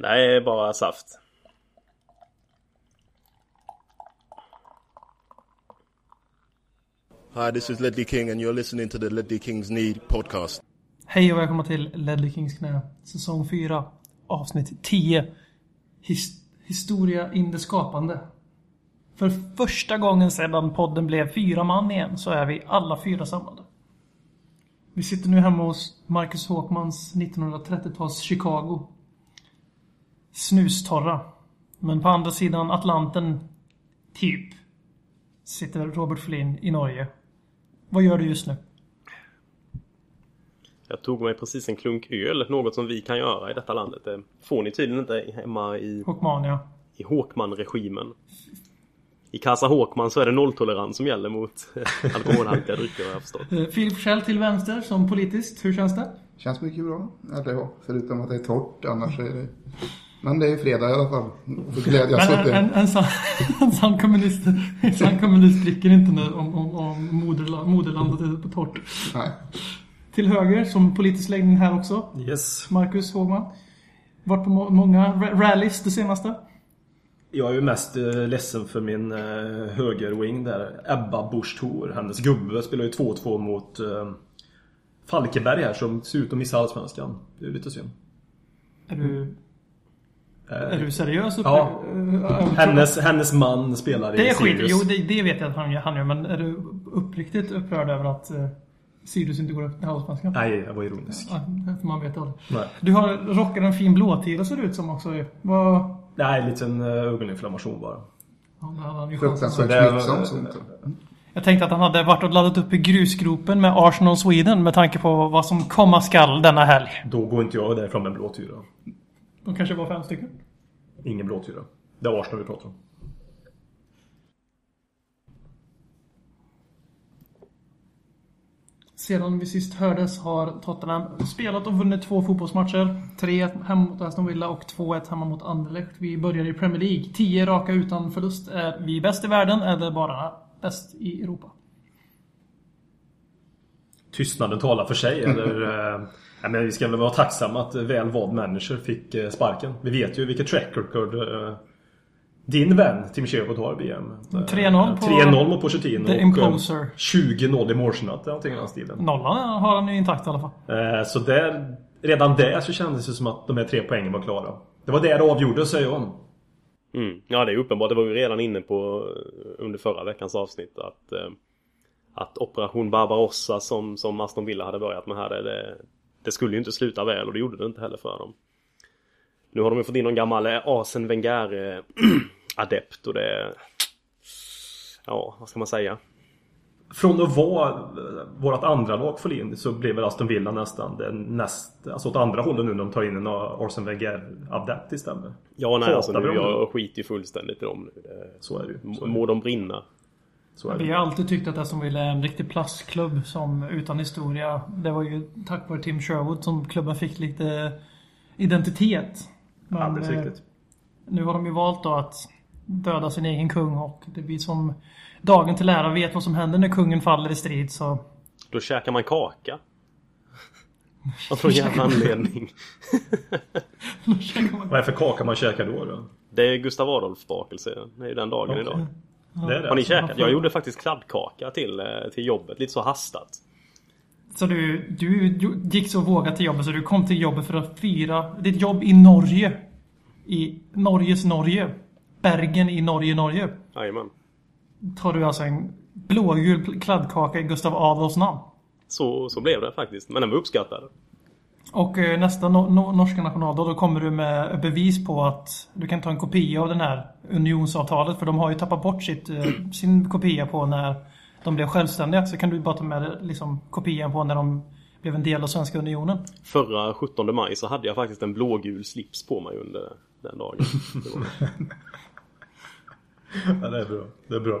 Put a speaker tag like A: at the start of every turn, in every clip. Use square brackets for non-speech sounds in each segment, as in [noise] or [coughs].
A: Det är bara saft.
B: Hi, this is Ledley King, and you're listening to the Ledley Kings Need podcast.
C: Hej och välkomna till Ledley Kings knä. Säsong 4. Avsnitt 10. His historia in det skapande. För första gången sedan podden blev fyra man igen så är vi alla fyra samlade. Vi sitter nu hemma hos Marcus Håkmans 1930-tals Chicago. Snustorra. Men på andra sidan Atlanten, typ, sitter Robert Flynn i Norge. Vad gör du just nu?
A: Jag tog mig precis en klunk öl, något som vi kan göra i detta landet. Det får ni tydligen inte hemma i,
C: Håkmania.
A: i Håkman-regimen. I Casa Håkman så är det nolltolerans som gäller mot [laughs] alkoholhaltiga drycker har jag förstått.
C: Eh, Filip Schell till vänster som politiskt. Hur känns det?
D: Känns mycket bra. Eller ja, förutom att det är torrt. Annars är det... Men det är ju fredag i alla fall. Får glädjas åt
C: Men
D: det.
C: en, en, [laughs] en, sann, en sann kommunist, en sann kommunist dricker inte när, om, om, om moderla, moderlandet är på torrt.
D: Nej.
C: Till höger, som politisk läggning här också,
E: Yes.
C: Marcus Hågman. Varit på må- många ra- rallys det senaste.
E: Jag är ju mest eh, ledsen för min eh, högerwing där. Ebba Busch Thor. Hennes gubbe spelar ju 2-2 mot eh, Falkenberg här som ser ut att missa Allsvenskan. Det är ju lite synd.
C: Är du, är du seriös? Upp,
E: Ja.
C: eh,
E: hennes, hennes man spelar
C: Det
E: i
C: är skit. Jo, det, det vet jag att han gör, han gör. Men är du uppriktigt upprörd över att uh, Sirius inte går upp till Allsvenskan?
E: Nej, jag var ironisk.
C: Ja, Man vet aldrig.
E: Nej.
C: Du har rockar en fin blåtira ser det ut som också. Vad...
E: Nej, en liten uh, ögoninflammation bara.
C: Ja, det hade han ju.
D: Fruktansvärt
E: det var-
D: smittsamt.
C: Jag tänkte att han hade varit och laddat upp i grusgropen med Arsenal Sweden med tanke på vad som komma skall denna helg.
E: Då går inte jag därifrån med en blåtyra.
C: De kanske var fem stycken.
E: Ingen blåtyra. Det är Arsenal vi pratar om.
C: Sedan vi sist hördes har Tottenham spelat och vunnit två fotbollsmatcher. 3-1 hemma mot Aston Villa och 2-1 hemma mot Anderlecht. Vi börjar i Premier League. 10 raka utan förlust. Är vi bäst i världen eller bara bäst i Europa?
E: Tystnaden talar för sig eller... [laughs] eh, nej, men vi ska väl vara tacksamma att väl vald manager fick eh, sparken. Vi vet ju vilket track record eh, din vän Tim Sherwood har i VM. Eh,
C: 3-0 på
E: 3-0 mot Pochettino
C: The
E: eh,
C: Imposer.
E: 20-0 i målsnett. Någonting i den stilen.
C: Nollan har han ju intakt i alla fall.
E: Eh, Så där, redan där så kändes det som att de här tre poängen var klara. Det var det det avgjordes säger jag.
A: Mm. Ja det är uppenbart. Det var vi redan inne på eh, under förra veckans avsnitt att eh, att Operation Barbarossa som, som Aston Villa hade börjat med här det, det, det skulle ju inte sluta väl och det gjorde det inte heller för dem. Nu har de ju fått in någon gammal eh, Asen Wenger eh, [clears throat] adept och det Ja, vad ska man säga?
E: Från att vara eh, vårt andra lag för in så blev väl Aston Villa nästan den näst, alltså åt andra hållet nu när de tar in en Arsene Wenger-adept istället.
A: Ja nej alltså nu, jag skiter ju fullständigt i dem nu. Det,
E: Så är det ju. Det.
A: må de brinna.
E: Så är
C: Vi har alltid tyckt att Aston Villa är en riktig plastklubb som utan historia. Det var ju tack vare Tim Sherwood som klubben fick lite identitet. Men,
E: Alldeles
C: eh,
E: riktigt.
C: Nu har de ju valt då att döda sin egen kung och det blir som dagen till ära vet vad som händer när kungen faller i strid så...
A: Då käkar man kaka. [laughs] Av någon jävla anledning.
E: Vad är för kaka man käkar då? då?
A: Det är Gustav Adolf-bakelse. Det är ju den dagen
E: Okej.
A: idag.
E: Det är det.
A: Har ni
E: alltså.
A: käkat? Jag gjorde faktiskt kladdkaka till, eh, till jobbet. Lite så hastat.
C: Så du, du gick så vågat till jobbet så du kom till jobbet för att fira ditt jobb i Norge. I Norges Norge. Bergen i Norge, Norge.
A: Jajamän.
C: Tar du alltså en blågul kladdkaka i Gustav Adolfs namn.
A: Så, så blev det faktiskt. Men den var uppskattad.
C: Och eh, nästa no no norska nationaldag då kommer du med bevis på att du kan ta en kopia av den här unionsavtalet. För de har ju tappat bort sitt, eh, sin kopia på när de blev självständiga. Så kan du bara ta med liksom, kopian på när de blev en del av Svenska Unionen.
A: Förra 17 maj så hade jag faktiskt en blågul slips på mig under den dagen. [laughs] Det
E: Ja, det är bra. Det är bra.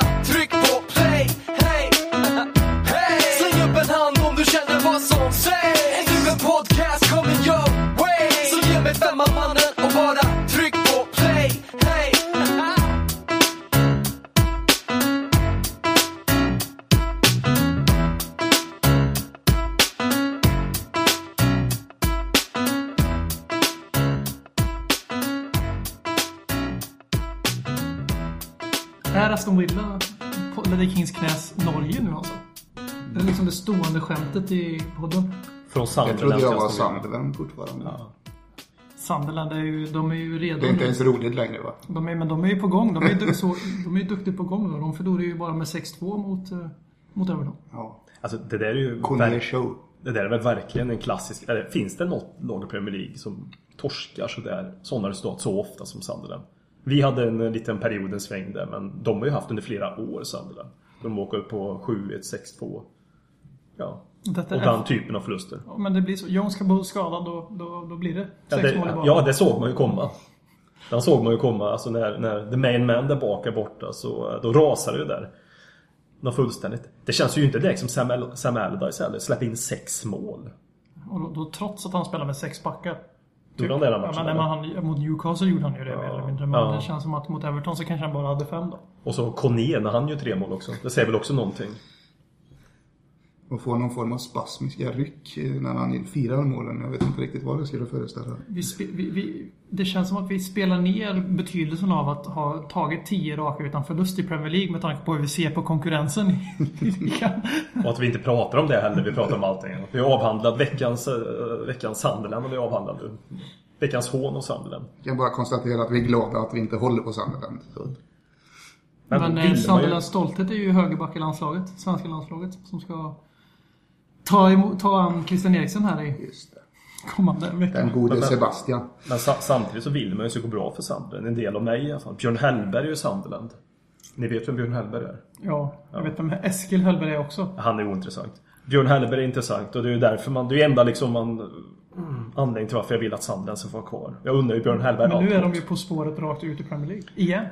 F: vad som sägs.
C: Är du en
F: podcast kommer your way? Så ge mig femman mannen och bara tryck
C: på play. Hey. Är Aston Villa Ledley Kings knäs Norge nu alltså? Det är liksom det stående skämtet i podden.
E: Från
D: Jag
E: Sunderland.
D: trodde jag var. Sunderland fortfarande.
C: Sunderland är ju, de är ju redo
D: Det är inte ens roligt längre va?
C: De är, men de är ju på gång. De är ju du- så, de är ju duktiga på gång. Då. De förlorade ju bara med 6-2 mot, eh, mot Everton.
D: Ja.
E: Alltså det där är ju... Verk-
D: show.
E: Det där är väl verkligen en klassisk... Eller, finns det något lag i Premier League som torskar sådär, sådana resultat så ofta som Sunderland? Vi hade en eh, liten period, en sväng där, men de har ju haft under flera år Sunderland. De åker upp på 7-1, 6-2. Ja.
C: Detta
E: Och
C: är,
E: den typen av förluster.
C: Ja, men det blir så. Jones ska bo skadad, då, då, då blir det
E: Ja
C: sex
E: det,
C: mål i
E: ja, det såg man ju komma. Den såg man ju komma. Alltså när, när the main man där bak är borta så eh, då rasar det ju där. Något fullständigt. Det känns ju inte direkt som Sam, Al- Sam Allardyce heller. Släppa in sex mål.
C: Och då, då, trots att han spelar med sex backar.
E: Gjorde han det den
C: Ja,
E: matchen?
C: men när
E: eller?
C: han, mot Newcastle gjorde han ju det mer eller mindre. Men
E: Ja.
C: det känns som att mot Everton så kanske han bara hade fem då.
E: Och så Kone han gör tre mål också. Det säger väl också någonting.
D: Och få någon form av spasmiska ryck när han firar målen. Jag vet inte riktigt vad det skulle föreställa.
C: Vi, spe, vi, vi, det känns som att vi spelar ner betydelsen av att ha tagit 10 raka utan förlust i Premier League med tanke på hur vi ser på konkurrensen. [laughs]
E: Och att vi inte pratar om det heller. Vi pratar om allting. Vi har avhandlat veckans, äh, veckans Sunderland och vi har avhandlat nu. Veckans hån och Sunderland.
D: Jag kan bara konstatera att vi är glada att vi inte håller på Sunderland.
C: Men,
E: man
C: eh, Sunderlands stolthet är ju högerback i landslaget. Svenska landslaget. Som ska ta, emot, ta an Christian Eriksen här i
D: Just det.
C: kommande vecka.
D: Den gode
E: Men-
D: Sebastian.
E: Men sa samtidigt så vill man ju så gå bra för Sunderland. En del av mig i alla fall. Björn Hellberg är ju Sunderland. Ni vet vem Björn Hellberg är?
C: Ja, jag vet vem Eskil Hellberg är också.
E: Han är ointressant. Björn Hellberg är intressant och det är ju därför man... Det är ju enda liksom man... Anledningen till varför jag vill att Sunderland ska få vara kvar. Jag undrar ju Björn Hellberg
C: Men nu är de ju på spåret rakt ut i Premier League. Igen.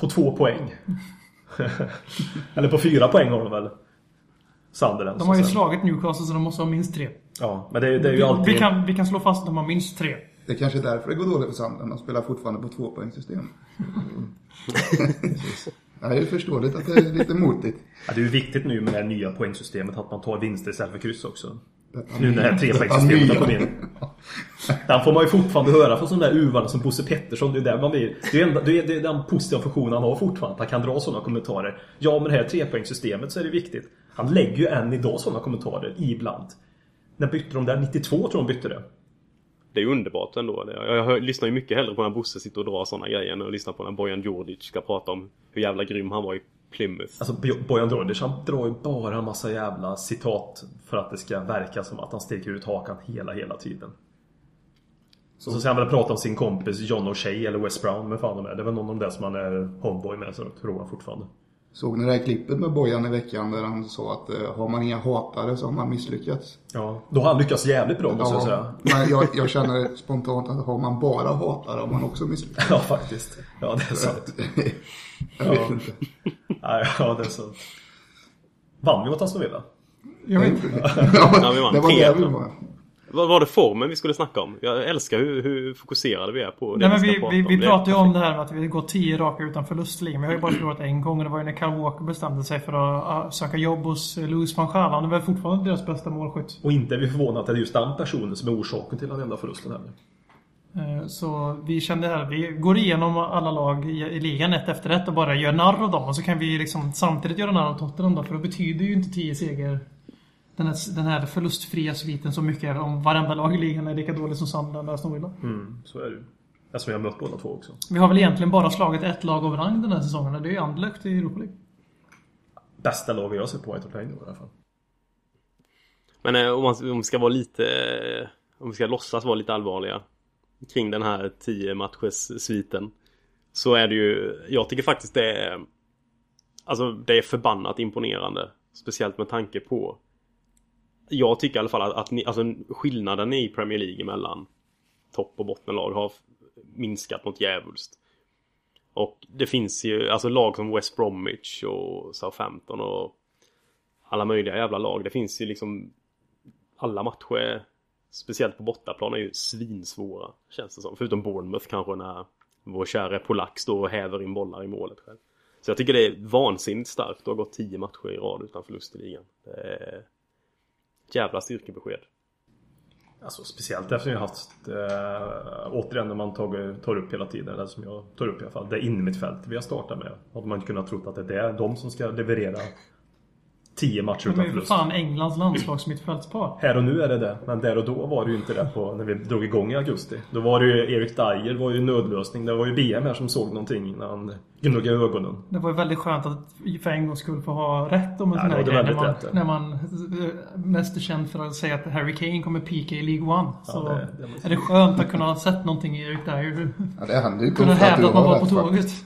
E: På två poäng. [laughs] Eller på fyra poäng har de väl? Sunderland.
C: De har ju
E: sen.
C: slagit Newcastle så de måste ha minst tre.
E: Ja, men det, det är ju
C: Vi,
E: alltid...
C: vi, kan, vi kan slå fast att de har minst tre.
D: Det är kanske är därför det går dåligt för Sunderland. De spelar fortfarande på tvåpoängssystem. ja, [laughs] det är förståeligt att det är lite motigt.
E: Ja, det är ju viktigt nu med det här nya poängsystemet att man tar vinster istället för kryss också.
D: Detta
E: Nu när det här trepoängssystemet har kommit in. [laughs] Den får man ju fortfarande höra från sådana där uvande som Bosse Pettersson. Det är där man blir. Det är, enda, det är, det är den positiva funktionen han har fortfarande. Att han kan dra sådana kommentarer. Ja, med det här trepoängssystemet så är det viktigt. Han lägger ju än idag sådana kommentarer ibland. När bytte de där? 92 tror jag de bytte det.
A: Det är underbart ändå. Jag, jag lyssnar ju mycket hellre på när Bosse sitter och drar sådana grejer än att lyssna på när Bojan Djordjic ska prata om hur jävla grym han var i Plymouth.
E: Alltså Bo- Bojan Droddic han drar ju bara en massa jävla citat för att det ska verka som att han sticker ut hakan hela, hela tiden. Så, så ska han väl prata om sin kompis John O'Shea eller Wes Brown, med fan de är. Det är väl någon av dem där som han är homeboy med, så tror han fortfarande.
D: Såg ni det här klippet med Bojan i veckan där han sa att eh, har man inga hatare så har man misslyckats?
E: Ja. Då har han lyckats jävligt bra måste jag säga.
D: men jag, jag känner spontant att har man bara hatare har man också misslyckats. [laughs]
E: Ja, faktiskt. Ja, det är sant. [laughs]
D: jag vet inte.
E: Ja, ja det är sant. Vann vi mot Aston Villa?
C: Jag vet inte.
A: Ja, vi vann.
D: det var det vi
A: 3-1.
D: var.
A: Vad var det formen vi skulle snacka om? Jag älskar hur, hur fokuserade vi är på det
C: Nej, men vi,
A: prata
C: vi, vi
A: är
C: pratar ju om det här med att vi går 10 raka utan förlust i ligan. Vi har ju bara förlorat en gång och det var ju när Kyle Walker bestämde sig för att uh, söka jobb hos uh, Louis van Gaal. Han är väl fortfarande deras bästa målskytt.
E: Och inte är vi förvånade att det är just den personen som är orsaken till den enda förlusten heller.
C: Eh, Så vi kände här, vi går igenom alla lag i, i ligan ett efter ett och bara gör narr av dem. Och så kan vi liksom samtidigt göra narr av Tottenham då. För då betyder ju inte 10 seger den här, den här förlustfria sviten så mycket om varenda lag i ligan är lika dåligt som Sunderland och Aston Villa.
E: Mm, så är det ju. Eftersom jag har mött båda två också.
C: Vi har väl egentligen bara slagit ett lag av rang den här säsongen och det är ju Anderlecht i Europa League.
E: Bästa laget jag sett på White Play i alla fall.
A: Men eh, om, man, om vi ska vara lite... eh, Om vi ska låtsas vara lite allvarliga kring den här 10 matchers sviten. Så är det ju... Jag tycker faktiskt det är... Alltså det är förbannat imponerande. Speciellt med tanke på... Jag tycker i alla fall att, att ni, alltså, skillnaden i Premier League mellan topp och bottenlag har minskat något djävulskt. Och det finns ju alltså lag som West Bromwich och Southampton och alla möjliga jävla lag. Det finns ju liksom alla matcher, speciellt på bortaplan, är ju svinsvåra. Känns det som. Förutom Bournemouth kanske när vår kära polack står och häver in bollar i målet själv. Så jag tycker det är vansinnigt starkt att ha gått tio matcher i rad utan förlust i ligan. Det är jävla styrkebesked.
E: Alltså speciellt eftersom jag har haft eh, Återigen när man tagit, tar upp hela tiden, eller som jag tar upp i alla fall Det innermittfält vi har startat med Hade man inte kunnat tro att det är de som ska leverera 10 matcher utan förlust
C: fan Englands landslagsmittfältspar.
E: Här och nu är det det, men där och då var det ju inte det på, när vi drog igång i augusti. Då var det ju Erik Dyer var ju nödlösning. Det var ju BM här som såg någonting när han gnuggade ögonen.
C: Det var ju väldigt skönt att för en gångs skull få ha rätt om en
E: Ja,
C: sån
E: det
C: här
E: var
C: grej. När man,
E: rätt, ja.
C: när man eh, mest är känd för att säga att Harry Kane kommer pika i League One. Så
E: det- det måste-
C: är det skönt att kunna ha sett någonting i Erik Dyer.
D: Ja, det hände ju
C: Kunna hävda att man var på
D: rätt,
C: tåget.
D: faktiskt.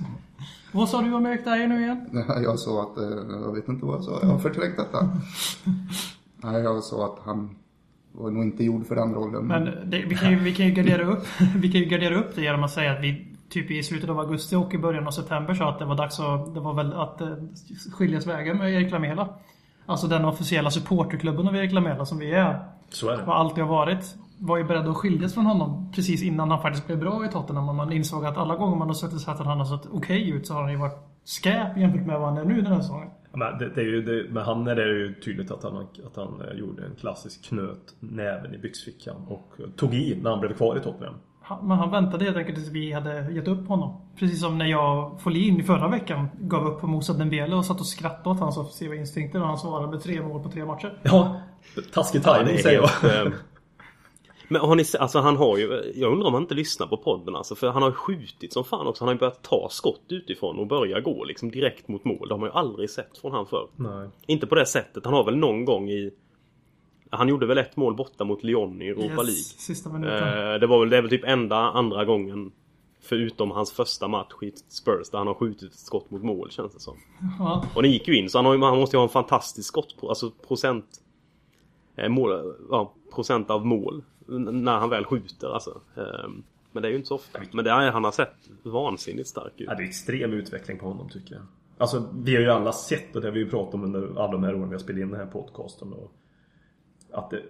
C: Vad sa du om Dyer nu igen? [laughs]
D: Nej, Jag sa att, eh, jag vet inte vad jag sa, jag har förträngt detta. [laughs] Nej, jag sa att han var nog inte gjord för den rollen.
C: Men det, vi, kan ju, vi kan ju gardera upp [laughs] Vi kan ju gardera upp det genom att säga att vi typ i slutet av augusti och i början av september sa att det var dags att, det var väl att eh, skiljas vägar med Erik Lamela. Alltså den officiella supporterklubben av Erik Lamela som vi är.
E: Så är det.
C: Och alltid har varit. Var ju beredd att skiljas från honom precis innan han faktiskt blev bra i Tottenham. Och man insåg att alla gånger man har sett att han har sett okej ut så har han ju varit skräp jämfört med vad han är nu den här säsongen.
E: Men, det, det är ju, det, men han är det ju tydligt att han, att han eh, gjorde en klassisk knöt näven i byxfickan och tog i när han blev kvar i Tottenham.
C: Han- Men han väntade helt enkelt tills vi hade gett upp honom. Precis som när jag, Folin, i förra veckan gav upp på Moussa Dembele och satt och skrattade åt hans offensiva instinkter och han svarade med tre mål på tre matcher.
E: Ja, taskig
A: Ja, är
E: säger jag. [laughs]
A: Men har ni alltså han har ju, jag undrar om han inte lyssnar på podden alltså, för han har ju skjutit som fan också. Han har ju börjat ta skott utifrån och börja gå liksom direkt mot mål. Det har man ju aldrig sett från han förr.
E: Nej.
A: Inte på det sättet. Han har väl någon gång i... Han gjorde väl ett mål borta mot Lyon i Europa League.
C: Sista minuten.
A: Eh, det var väl, det är väl typ enda andra gången Förutom hans första match i Spurs där han har skjutit ett skott mot mål känns det som.
C: Ja.
A: Och den gick ju in så han, har, han måste ju ha en fantastisk skott alltså procent eh, mål, ja, procent av mål när han väl skjuter alltså. Ehm, men det är ju inte så ofta. Men det är, han har sett vansinnigt stark ut.
E: Ja, det är extrem utveckling på honom tycker jag. Alltså vi har ju alla sett och det har vi ju pratat om under alla de här åren vi har spelat in den här podcasten. Och att det,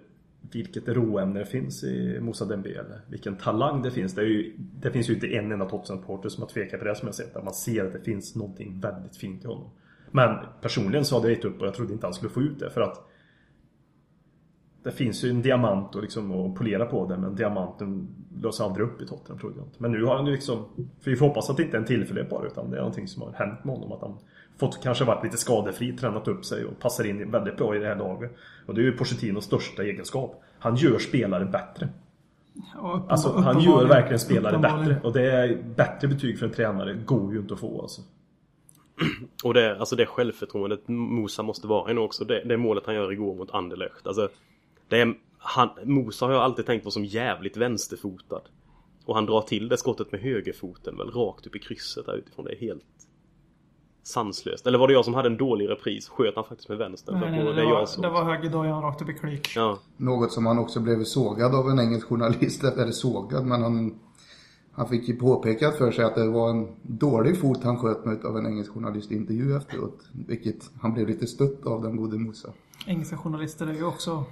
E: vilket råämne det finns i Moussa Dembele. Vilken talang det finns. Det, är ju, det finns ju inte en enda Tottenham-supporter som har tvekat på det som jag sett. Att man ser att det finns någonting väldigt fint i honom. Men personligen så hade jag gett upp och jag trodde inte han skulle få ut det för att det finns ju en diamant och liksom att polera på det men diamanten löser aldrig upp i Tottenham trodde jag inte. Men nu har han ju liksom För vi får hoppas att det inte är en tillfällighet bara utan det är någonting som har hänt med honom. Att han fått kanske varit lite skadefri, tränat upp sig och passar in väldigt bra i det här laget. Och det är ju Pochettinos största egenskap. Han gör spelare bättre.
C: Och uppenbar-
E: Alltså han gör verkligen spelare bättre. Och det är bättre betyg för en tränare går ju inte att få alltså.
A: Och det, alltså det självförtroendet Musa måste vara i nu också. Det, det målet han gör igår mot Anderlecht. Alltså, det är, han, Musa har jag alltid tänkt på som jävligt vänsterfotad. Och han drar till det skottet med högerfoten väl rakt upp i krysset där utifrån. Det är helt sanslöst. Eller var det jag som hade en dålig repris? Sköt han faktiskt med vänstern?
C: Nej, nej,
A: det
C: det,
A: jag
C: var, det var högerdojan rakt upp i klyk.
A: Ja.
D: Något som han också blev sågad av en engelsk journalist, [laughs] eller sågad, men han, han fick ju påpekat för sig att det var en dålig fot han sköt med av en engelsk journalist i intervju efteråt. Vilket han blev lite stött av den gode Musa.
C: Engelska journalister är ju också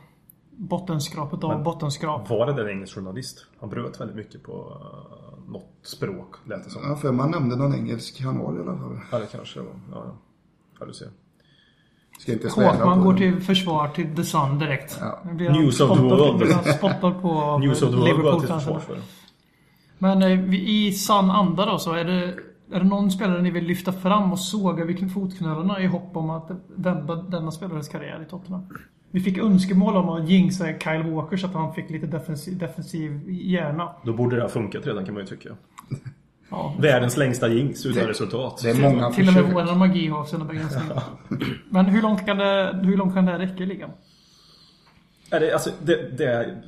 C: bottenskrapet av bottenskrap.
E: Var det där en engelsk journalist? Han bröt väldigt mycket på uh, något språk lät det som.
D: Ja, för man nämnde någon engelsk kanal i alla fall.
E: Ja det kanske det var. Ja, ja. ja du ser.
D: Ska inte svära
C: Håkman
D: på
C: går till försvar till The Sun direkt.
D: Ja.
C: Blir han
E: News of the world.
C: han spottad på [laughs]
E: News of the World går till försvar för.
C: Men eh, i sann anda då så är det är det någon spelare ni vill lyfta fram och såga vid fotknölarna i hopp om att vända denna spelares karriär i Tottenham? Vi fick önskemål om att jinxa Kyle Walker så att han fick lite defensiv, defensiv hjärna.
E: Då borde det ha funkat redan kan man ju tycka.
C: Ja,
E: Världens längsta jinx utan
D: Det-
E: resultat.
D: Det är många
C: till och med vår magi har sina begränsningar. Men hur långt kan det, hur långt kan det här räcka i ligan?
E: Är det, alltså, det, det,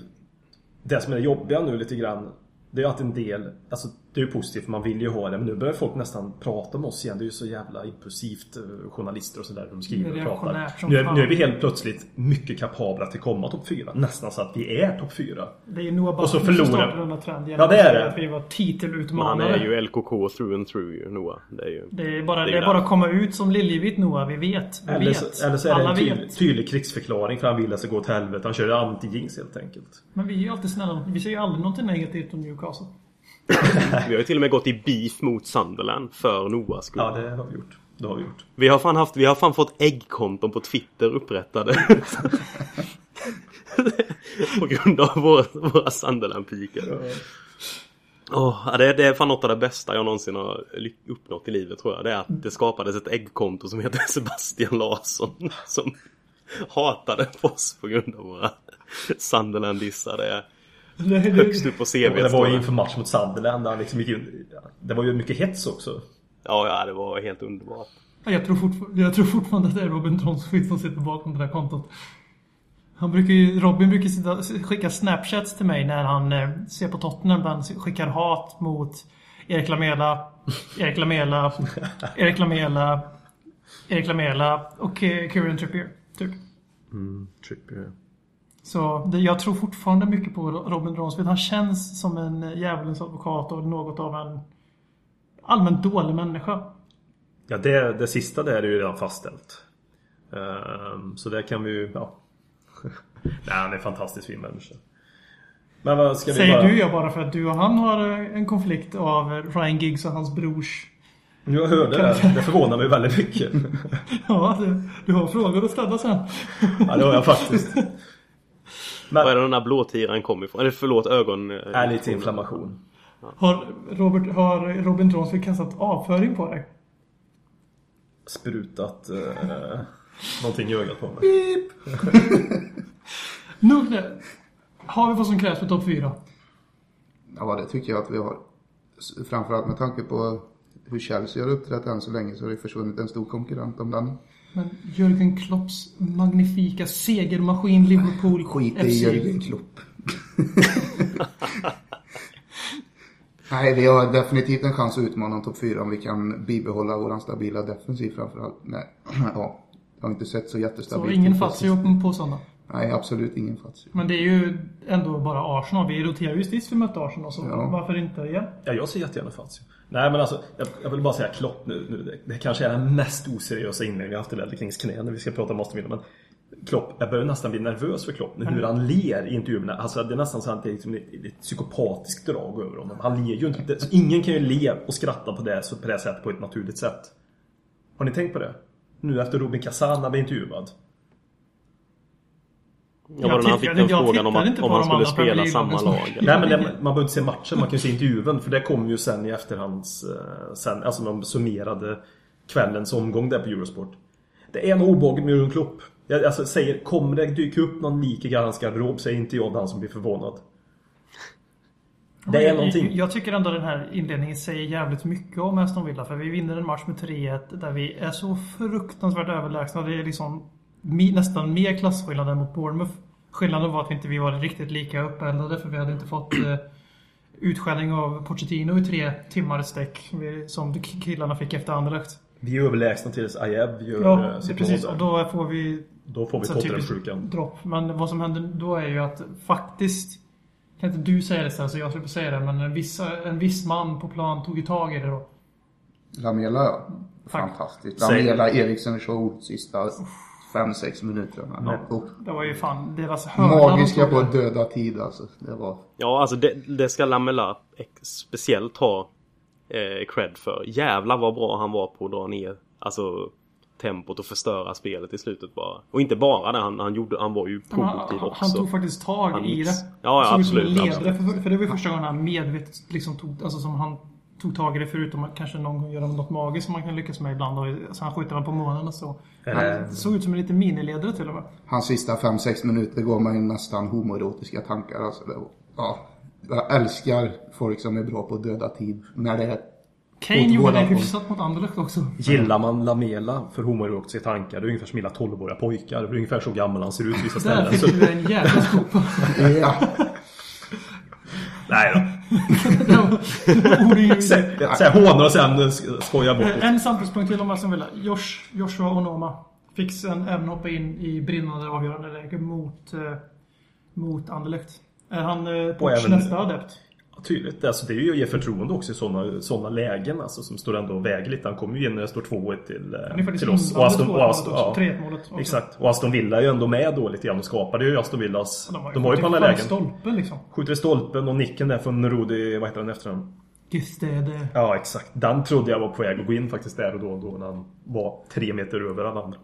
E: det som är det jobbiga nu lite grann Det är att en del Alltså det är ju positivt för man vill ju ha det men nu börjar folk nästan prata om oss igen. Det är ju så jävla impulsivt eh, journalister och sådär. De skriver och pratar. Nu är, nu är vi helt plötsligt mycket kapabla till att komma topp 4. Nästan så att vi är topp 4.
C: Det är ju Noah Butler som
E: förlorar-
C: startade den här trenden.
E: Ja, det är det.
C: Att vi var
A: han
C: titelutmanare.
A: är ju LKK through and through ju, Noah. Det är ju...
C: Det är bara,
A: Det är
C: bara att komma ut som Liljevitt Noah. Vi vet. Vi
E: Eller
C: vet.
E: så, eller så är det
C: Alla
E: en tydlig,
C: vet.
E: tydlig krigsförklaring för han vill att det ska gå åt helvete. Han kör anti-jinx helt enkelt.
C: Men vi är ju alltid snälla. Vi säger ju aldrig någonting negativt om Newcastle. [coughs]
A: Vi har ju till och med gått i beef mot Sunderland för Noahs skull.
E: Ja, det har vi gjort. Det har vi gjort.
A: Vi har fan haft, vi har fan fått äggkonton på Twitter upprättade. [laughs] På grund av våra, våra Sunderland-pikar. Ja, det, det är fan något av det bästa jag någonsin har uppnått i livet tror jag. Det är att det skapades ett äggkonto som heter [laughs] Sebastian Larsson. Som hatade oss på grund av våra Sunderland-dissar. [laughs] Det är
C: Det,
A: högst upp på CV.
E: Det var ju inför match mot Sunderland. där liksom gick in, det var ju mycket hets också.
A: Ja, ja, det var helt underbart.
C: jag, tror fortfar- jag tror fortfarande att det är Robin Tronsfield som sitter bakom det där kontot. Han brukar ju, Robin brukar sitta, skicka snapchats till mig när han eh, ser på Tottenham. Där han skickar hat mot Erik Lamela, Erik Lamela, [laughs] Erik Lamela, Erik Lamela och eh, Kieran Trippier. Typ.
E: Trippier.
C: Så det, jag tror fortfarande mycket på Robin Ronsfield. Han känns som en eh, djävulens advokat och något av en allmänt dålig människa.
E: Ja, det, det sista där är ju redan fastställt. Ehm, så där kan vi ju, ja. [laughs] Nej, han är en fantastiskt fin människa. Men vad ska vi
C: Säger
E: bara...
C: du ja bara för att du och han har eh, en konflikt av Ryan Giggs och hans brors...
E: Jag hörde det. Det förvånar mig väldigt mycket. [laughs]
C: Ja, du, du har frågor att ställa sen.
E: Ja, det har jag faktiskt. [laughs]
A: Var är det den där blåtiran kom ifrån? Eller förlåt, ögon... eh,
E: Är lite inflammation.
C: Har, Robert, har Robin Dronsfield kastat avföring på dig?
E: Sprutat eh, [laughs] någonting i ögat på mig. [laughs]
C: Nog det. Har vi vad som krävs för topp 4?
D: Ja, det tycker jag att vi har. Framförallt med tanke på hur Chelsea har uppträtt än så länge så har det försvunnit en stor konkurrent om den.
C: Men Jürgen Klopps magnifika segermaskin Liverpool
D: Skit i
C: FC.
D: Jörgen Klopp. Nej, vi har definitivt en chans att utmana en topp 4 om vi kan bibehålla vår stabila defensiv framförallt. Nej, [clears throat] ja, jag har inte sett så
C: Så
D: jättestabilt
C: ingen
D: ut
C: Fazio på sådana.
D: Nej, absolut ingen Fazio.
C: Men det är ju ändå bara Arsenal. Vi roterar ju sist vi mötte Arsenal. Så
D: Ja.
C: varför inte igen?
E: Ja, jag ser jättegärna Fazio. Nej, men alltså, jag, jag vill bara säga Klopp nu. nu det, det kanske är den mest oseriösa inlägg vi haft i Ledley Kings knä när vi ska prata om Aston Villa. Men Klopp, jag börjar nästan bli nervös för Klopp. Hur han ler i intervjuerna. Alltså, det är nästan så att det är liksom ett, ett psykopatiskt drag över honom. Han ler ju inte. Det, ingen kan ju le och skratta på det, så på det sättet på ett naturligt sätt. Har ni tänkt på det? Nu efter Robin Kazan blev intervjuad.
A: Ja, var det när han fick den
C: jag
A: frågan om, att,
C: inte
A: om han skulle spela samma lag.
E: Nej men det, man behöver inte se matchen, man kan ju se intervjun. För det kommer ju sen i efterhands... eh, Sen, alltså när de summerade kvällens omgång där på Eurosport. Det är nog obehagligt med Jurgen Klopp. Jag alltså, säger, kommer det dyka upp någon lik i hans garderob så är inte jag den som blir förvånad. Det är
C: Jag-
E: någonting.
C: Jag tycker ändå den här inledningen säger jävligt mycket om Aston Villa. För vi vinner en match med 3-1 där vi är så fruktansvärt överlägsna. Det är liksom nästan mer klasskillnad än mot Bournemouth. Skillnaden var att vi inte vi var riktigt lika uppeldade för vi hade inte fått eh, utskällning av Pochettino i tre timmar i sträck. Som killarna fick efter Anderlecht.
E: Vi är överlägsna tills Ajev gör
C: Ja,
E: eh, sitt
C: precis. Och då får vi
E: Då får vi Tottenham-sjukan.
C: dropp. Men vad som händer då är ju att faktiskt kan inte du säga det så, här, så jag skulle säga det, men en viss, en viss man på plan tog ju tag i det då.
D: Lamela ja. Fantastiskt. Lamela Eriksen show sista 5-6 minuterna.
E: Nej.
D: Och
C: Det var ju fan deras hörna
D: magiska på döda tid alltså. Det var...
A: Ja, alltså det, det ska Lamela speciellt ha eh, cred för. Jävlar vad bra han var på att dra ner alltså, tempot och förstöra spelet i slutet bara. Och inte bara det, han, han, gjorde, han var ju produktiv
C: han,
A: också.
C: han tog faktiskt tag
A: Han
C: i det.
A: Ja, ja, absolut,
C: ledare,
A: absolut.
C: För, för det var ju första gången han medvetet liksom tog, alltså som han tog tag i det förutom att kanske någon gång göra något magiskt som man kan lyckas med ibland. Och, så han skjuter den på månen och så. Han såg ut som en liten miniledare till och med.
D: Hans sista 5-6 minuter går mig nästan homoerotiska tankar. Alltså det ja, jag älskar folk som är bra på att döda tid. När det är
C: Kane gjorde det hyfsat mot Anderlecht också.
E: Gillar man Lamela för homoerotiska tankar, det är ungefär som gilla 12-åriga pojkar. Det är ungefär så gammal han ser ut i vissa
C: Där
E: ställen. Så,
C: fick du en jävla skopa.
D: Ja,
E: nej då. Säg hånar och sen sk- skojar bort.
C: En samtalspunkt till om Aston Villa. Josh, Joshua Onoma fick sen även hoppa in i brinnande avgörande läge mot, eh, mot Anderlecht. Är han eh, Ports nästa adept?
E: Tydligt. Alltså, det är ju att ge förtroende också i sådana såna lägen alltså, som står ändå och väger lite. Han kommer ju in när det står 2-1 till, eh, till oss.
C: i
E: Aston, och Aston, ja,
C: 3-1-målet också.
E: Exakt. Och Aston Villa är ju ändå med då lite grann och skapade ju Aston Villas...
C: De har ju,
E: De var ju på alla lägen.
C: stolpen liksom.
E: Skjuter i stolpen och nicken där från Rudi, vad heter han efter honom?
C: Gestede.
E: Ja, exakt. Den trodde jag var på väg att gå in faktiskt där och då, då när han var tre meter över alla andra.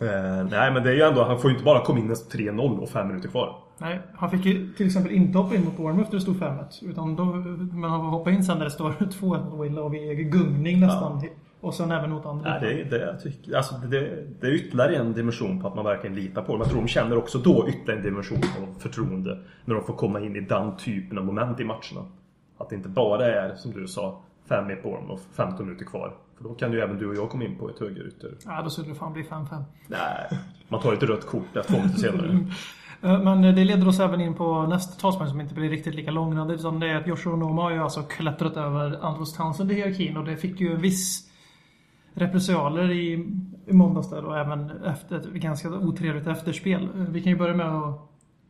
E: Eh, nej men det är ju ändå, han får ju inte bara komma in med 3-0 och 5 minuter kvar.
C: Nej, han fick ju till exempel inte hoppa in mot Bournemouth där det stod 5-1. Utan då, men han får hoppa in sen när det står 2-1 mot Villa och vi gungning nästan. Och sen även mot andra.
E: Nej, det, är- det, jag tycker, alltså det, det är ytterligare en dimension på att man verkligen litar på dem. Jag tror de känner också då ytterligare en dimension av förtroende. När de får komma in i den typen av moment i matcherna. Att det inte bara är, som du sa, 5 i Bournemouth, 15 minuter kvar. För då kan ju även du och jag komma in på ett högerytter.
C: Ja, då skulle det fan bli 5-5.
E: Nej, man tar ett rött kort där två minuter senare. [laughs]
C: Eh, Men det leder oss även in på nästa talsman som inte blir riktigt lika långrandig. Utan det är att Joshua Noma har ju alltså klättrat över Andros Townsend i hierarkin och det fick ju viss repressalier i, i måndags där och även efter ett ganska otrevligt efterspel. Eh, Vi kan ju börja med att...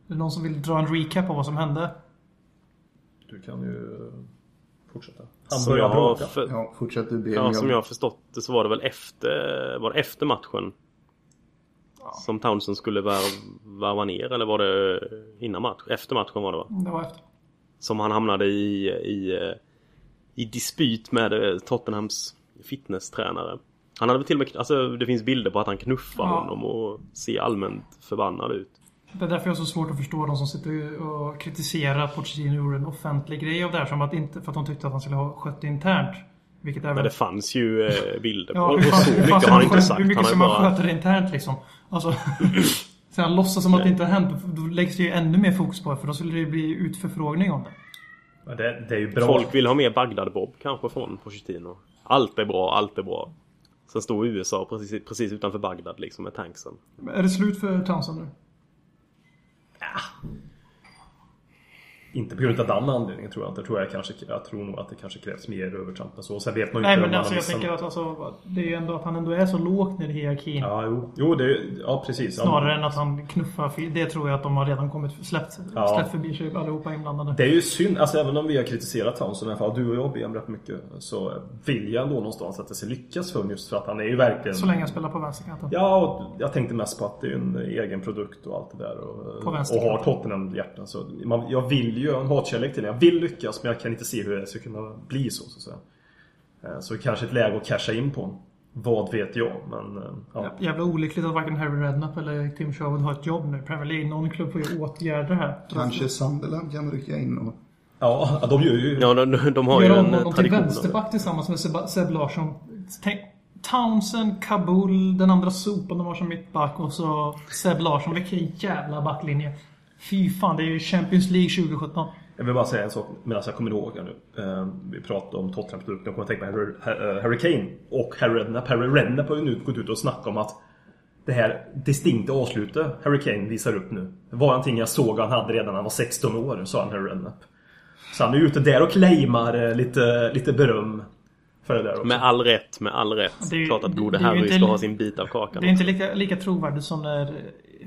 C: Är det någon som vill dra en recap på vad som hände?
E: Du kan ju fortsätta. Han
A: Som
E: börjar
A: jag, har
E: bråka.
A: för,
D: Ja, fortsätt du be.
A: ja, som jag har förstått det så var det väl efter, var det efter matchen. Som Townsend skulle värv- varva ner eller var det innan match? Efter matchen var det va?
C: Det var efter.
A: Som han hamnade i, i, i dispyt med eh, Tottenhams fitnesstränare. Han hade väl till och med, alltså det finns bilder på att han knuffar
C: Ja.
A: honom och ser allmänt förbannad ut.
C: Det är därför jag har så svårt att förstå de som sitter och kritiserar att Pochettino gjorde en offentlig grej av det här. Som att inte, för att de tyckte att han skulle ha skött det internt. Vilket även...
A: Men det fanns ju eh, bilder på
C: Ja,
A: och så mycket har han inte sagt.
C: Hur mycket
A: har
C: man
A: bara...
C: sköta det internt liksom? Alltså, [laughs] sen låtsas som att det inte har hänt. Då läggs det ju ännu mer fokus på det. För då skulle det bli utförfrågning om det.
E: Men det, det är ju bra.
A: Folk vill ha mer Bagdad-Bob kanske från Pochettino. Allt är bra, allt är bra. Sen står USA precis, precis utanför Bagdad liksom med tanksen.
C: Är det slut för Townsend nu?
E: Inte på grund av den anledningen tror jag inte. Jag tror, jag kanske, jag tror nog att det kanske krävs mer övertramp än så. Sen vet man ju
C: Nej
E: inte
C: men alltså jag
E: har
C: tänker
E: missat-
C: att alltså, det är ju ändå att han ändå är så lågt ner i hierarkin.
E: Ja, jo. Jo, det, ja precis.
C: Snarare
E: ja.
C: än att han knuffar. Det tror jag att de har redan kommit släppt,
E: Ja.
C: släppt förbi sig allihopa inblandade.
E: Det är ju synd, alltså även om vi har kritiserat Townsend i alla fall, du och jag BM rätt mycket, så vill jag ändå någonstans att det ska lyckas för honom just för att han är ju verkligen...
C: Så länge han spelar på vänsterkanten.
E: Ja, och jag tänkte mest på att det är en egen produkt och allt det där. Och,
C: På
E: och har Tottenham-hjärtan. Så man, jag vill ju, jag har en hatkärlek till det. Jag vill lyckas, men jag kan inte se hur det ska kunna bli så, så att. Eh, Så kanske ett läge att casha in på. Vad vet jag, men... eh, Ja.
C: Jävla olyckligt att varken Harry Redknapp eller Tim Sherwood har ett jobb nu. Premier League, någon klubb får ju åtgärda det här.
D: Kanske Sunderland kan rycka in och...
E: Ja, de gör ju...
A: Ja, de, de har ju
C: Gör
A: en
C: till
A: tradition. det.
C: vänsterback tillsammans med Seb, Seb Larsson. Tänk, Townsend, Kabul, den andra sopan de har som mittback och så Seb Larsson. Vilken jävla backlinje. Fy fan, det är ju Champions League 2017.
E: Jag vill bara säga en sak medan jag kommer ihåg här nu. Eh, vi pratade om Tottenham-produkten. Jag kommer att tänka på Harry, Harry, Kane och Harry Redknapp. Harry Redknapp har ju nu gått ut och snackat om att det här distinkta avslutet Harry Kane visar upp nu. Det var någonting jag såg han hade redan när han var 16 år, sa han Harry Redknapp. Så han är ute där och claimar eh, lite, lite beröm för det där också.
A: Med all rätt, med all rätt.
C: Det är ju-
A: Klart att gode Harry
C: inte
A: ska ha sin bit av kakan.
C: Det är inte lika, lika trovärdigt som när,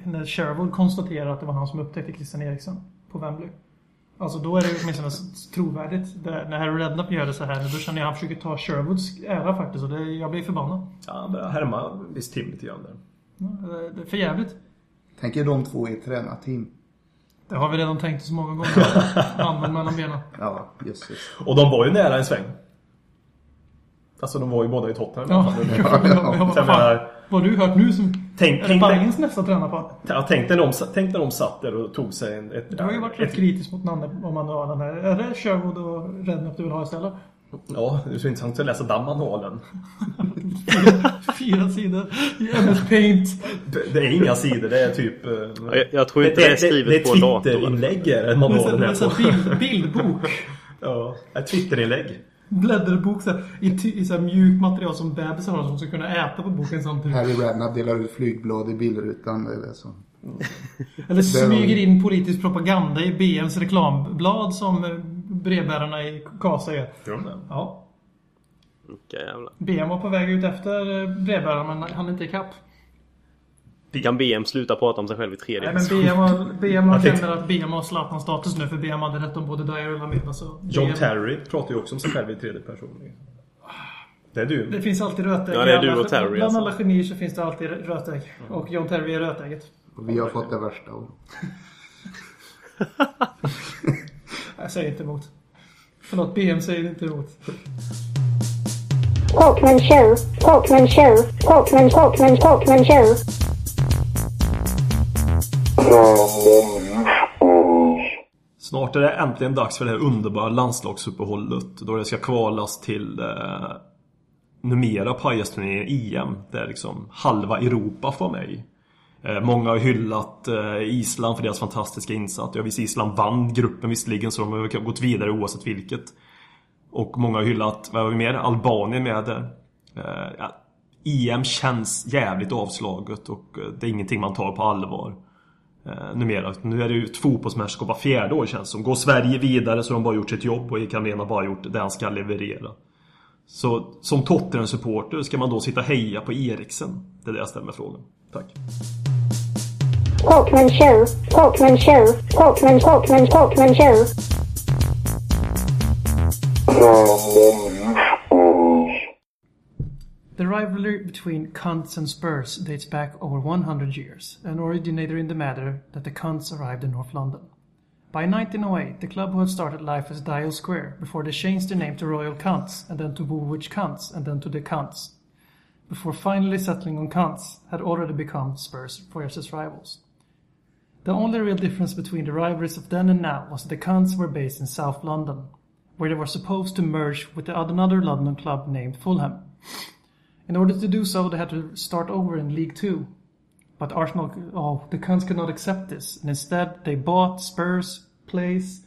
C: när Sherwood konstaterar att det var han som upptäckte Christian Eriksen på Wembley. Alltså då är det åtminstone trovärdigt. Det, när Harry Redknapp gör det så här, då känner jag att han försöker ta Sherwoods ära faktiskt. Och det, jag blir förbannad.
E: Ja, han börjar härma visst Tim lite grann där.
C: Ja, Det är för jävligt.
D: Tänk er de två i ett tränarteam.
C: Det har vi redan tänkt så många gånger. [laughs] Handen mellan benen.
D: Ja, jösses.
E: Och de var ju nära en sväng. Alltså de var ju båda i Tottenham.
C: Ja, [laughs]
E: Ja.
C: ja, ja, vad har du hört nu som...
E: Tänk-
C: är det Bajens nästa tränarpar?
E: Ja, tänk, när de, tänk när de satt där och tog sig en, ett...
C: Du har ju varit
E: ett,
C: rätt kritisk mot Nanne om man har den här. Är det Sherwood och Redknapp du vill ha istället?
E: Ja, det är så intressant att läsa den manualen. [laughs]
C: Fyra sidor i MS Paint.
E: Det, det är inga sidor, det är typ... eh,
A: jag- jag tror inte det är skrivet på en dator.
E: Det är Twitterinlägg är det
C: Det är
E: manualen
C: så- det är
E: är
C: så
E: på.
C: bild, bildbok. [laughs]
E: Ja, ett Twitterinlägg.
C: Blädderbok så här, i, i så här mjukt material som bebisar har som ska kunna äta på boken samtidigt.
D: Harry Redknapp delar ut flygblad i bilrutan. Är så.
C: Eller smyger in politisk propaganda i BMs reklamblad som eh, brevbärarna i Kasa gör. Ja.
A: Jävla...
C: BM var på väg ut efter eh, brevbäraren men han är inte ikapp.
A: Kan BM sluta prata om sig själv i tredje
C: Nej men? BM, har, BM har känner att BM har Zlatan-status nu för BM hade rätt om både Dyer och Lamela så...
E: John
C: BM
E: Terry pratar ju också om sig själv i tredje person. Det är du.
C: Det finns alltid rötägg.
A: Ja, det är
C: i
A: du och Terry,
C: Bland
A: alltså.
C: alla genier så finns det alltid rötägg. Och John Terry är rötägget.
D: Och vi har fått det värsta. Och [laughs]
C: Jag säger inte emot. Förlåt, BM säger inte emot.
G: Talkman show, Talkman show, Talkman, Talkman, Talkman show.
E: Snart är det äntligen dags för det här underbara landslagsuppehållet då det ska kvalas till eh, numera pajasturneringen EM där liksom halva Europa får med. Eh, många har hyllat eh, Island för deras fantastiska insats. Jag visste Island vann gruppen visserligen så de har gått vidare oavsett vilket. Och många har hyllat, vad har vi mer? Albanien med där. Eh, ja, EM känns jävligt avslaget och eh, det är ingenting man tar på allvar. Eh, numera. Nu är det ju ett fotbollsmästerskap var fjärde år känns det som. Går Sverige vidare så har de bara gjort sitt jobb och Ekan har bara gjort det han ska leverera. Så som Tottenham-supporter ska man då sitta och heja på Eriksen? Det är det jag ställer mig frågan. Tack.
G: Talkman show, Talkman show, Talkman, Talkman, Talkman show.
C: The rivalry between Cunts and Spurs dates back over 100 years and originated in the matter that the Cunts arrived in North London. By 1908, the club had started life as Dial Square before they changed their name to Royal Cunts and then to Woolwich Cunts and then to the Cunts. Before finally settling on Cunts, had already become Spurs fiercest rivals. The only real difference between the rivalries of then and now was that the Cunts were based in South London, where they were supposed to merge with another London club named Fulham. In order to do so, they had to start over in League Two. But Arsenal, oh, the Cunts could not accept this, and instead they bought Spurs' place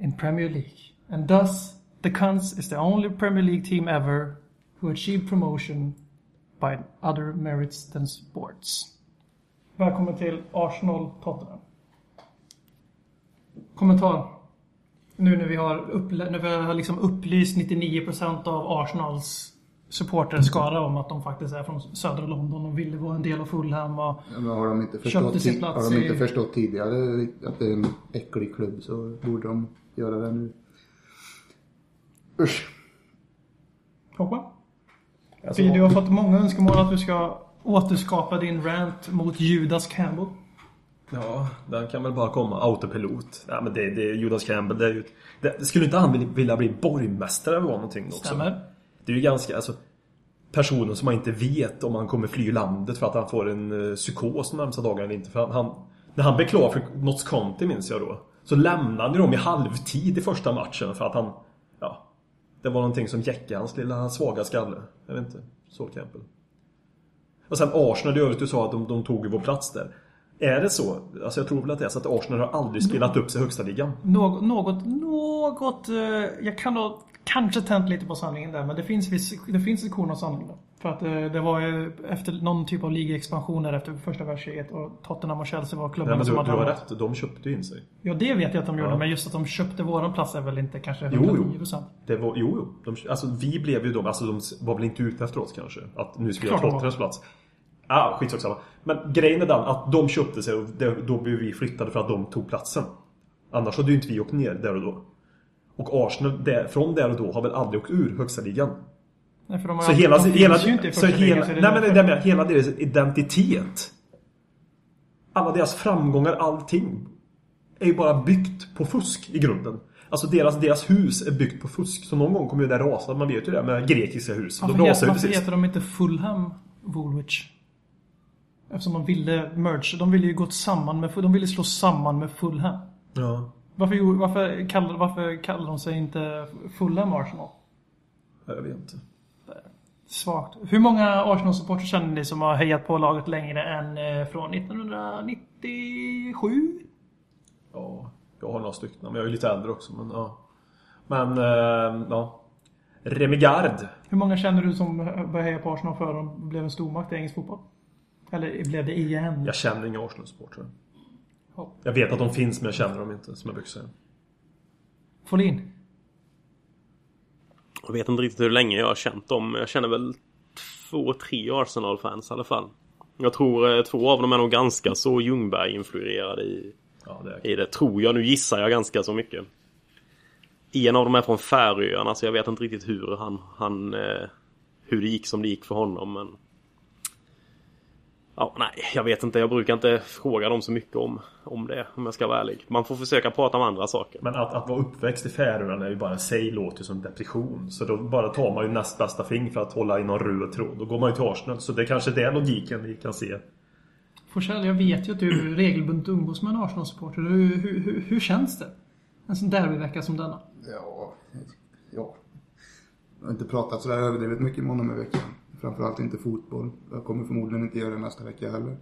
C: in Premier League. And thus, the Cunts is the only Premier League team ever who achieved promotion by other merits than sports. Välkommen till Arsenal-Tottenham. Kommentar. Nu när vi har, upplä- när vi har liksom upplyst 99% av Arsenals supporterskara om att de faktiskt är från södra London och ville vara en del av Fulham. Och
D: Ja, Men har de inte
C: Köpte sin plats
D: har de inte
C: i-
D: förstått tidigare att det är en äcklig klubb så borde de göra det nu. Usch.
C: Hoppa. Vi, du har fått många önskemål att du ska återskapa din rant mot Judas Campbell.
E: Ja, den kan väl bara komma. Autopilot. Ja, men det, det är Judas Campbell. Det är ju, det, skulle inte han vilja- vilja bli borgmästare eller någonting också?
C: Stämmer.
E: Det är ju ganska, alltså Personen som man inte vet om han kommer fly landet för att han får en uh, psykos de närmsta dagarna eller inte. För han, han, när han blev klar för Notts County minns jag då. Så lämnade han ju dem i halvtid i första matchen för att han... Ja. Det var någonting som jäckade hans lilla svaga skalle. Jag vet inte. Så Campbell. Och sen Arsenal i övrigt, du sa att de, de tog ju vår plats där. Är det så? Alltså jag tror väl att det är så att Arsenal har aldrig spelat upp sig i högsta ligan.
C: Något, något, något... jag kan ha kanske tänt lite på sanningen där, men det finns, viss, det finns ett korn av sanning. För att eh, det var ju efter någon typ av ligaexpansion där efter första världskriget och Tottenham och Chelsea var
E: Nej,
C: klubbarna
E: du,
C: som
E: du
C: hade
E: har
C: hamnat-
E: rätt. De köpte in sig.
C: Ja, det vet jag att de gjorde,
E: Ja.
C: men just att de köpte våran plats är väl inte kanske
E: Jo,
C: 110
E: jo.
C: procent.
E: Det var, jo, jo. De, alltså, vi blev ju de, alltså de var väl inte ute efter oss kanske? Att nu
C: Klart de var.
E: Tottenhams plats. Ja, skitsak samma. Men grejen är den att de köpte sig och det, då blev vi flyttade för att de tog platsen. Annars hade ju inte vi åkt ner där och då. Och Arsenal, där, från där och då, har väl aldrig åkt ur högsta ligan.
C: Nej, för de, har
E: Så hela,
C: de
E: hela,
C: ju inte i
E: så hela,
C: så
E: nej men det med hela deras identitet. Alla deras framgångar, allting. Är ju bara byggt på fusk i grunden. Alltså deras, deras hus är byggt på fusk. Så någon gång kommer ju det rasa. Man vet ju det med grekiska hus.
C: Varför,
E: De rasar ju
C: varför heter de inte Fulham Woolwich? Eftersom de ville merge. De ville ju gå samman med... De ville slå samman med Fulham.
E: Ja.
C: Varför, varför, kallar, varför kallar de sig inte Fulham Arsenal?
E: Jag vet inte.
C: Svagt. Hur många Arsenal-supportrar känner ni som har hejat på laget längre än eh, från 1997?
E: Ja, jag har några stycken. Men jag är lite äldre också. Men ja. Men, eh, ja. Remigard.
C: Hur många känner du som började heja på Arsenal för de blev en stormakt i engelsk fotboll? Eller blev det igen?
E: Jag känner inga Arsenal-supportrar.
C: Ja.
E: Jag vet att de finns men jag känner dem inte, som jag brukar säga.
C: Folin?
A: Jag vet inte riktigt hur länge jag har känt dem. Jag känner väl två, tre Arsenal-fans i alla fall. Jag tror eh, två av dem är nog ganska så Ljungberg-influerade i,
E: Ja, det
A: i det. Tror jag. Nu gissar jag ganska så mycket. En av dem är från Färöarna så jag vet inte riktigt hur han, han eh, hur det gick som det gick för honom men Ja, nej, jag vet inte. Jag brukar inte fråga dem så mycket om, om det, om jag ska vara ärlig. Man får försöka prata om andra saker.
E: Men att, att vara uppväxt i Färöarna är ju bara i sig låter ju som depression. Så då bara tar man ju näst bästa fing för att hålla i någon röd tråd. Då går man ju till Arsenal. Så det är kanske är det logiken vi kan se.
C: Forsell, jag vet ju att du är regelbundet umgås med en Arsenal-supporter. Hur, hur, hur, hur känns det? En sån derbyvecka som denna.
D: Ja, ja. Jag har inte pratat sådär överdrivet mycket med honom i veckan. Framförallt inte fotboll. Jag kommer förmodligen inte göra det nästa vecka heller.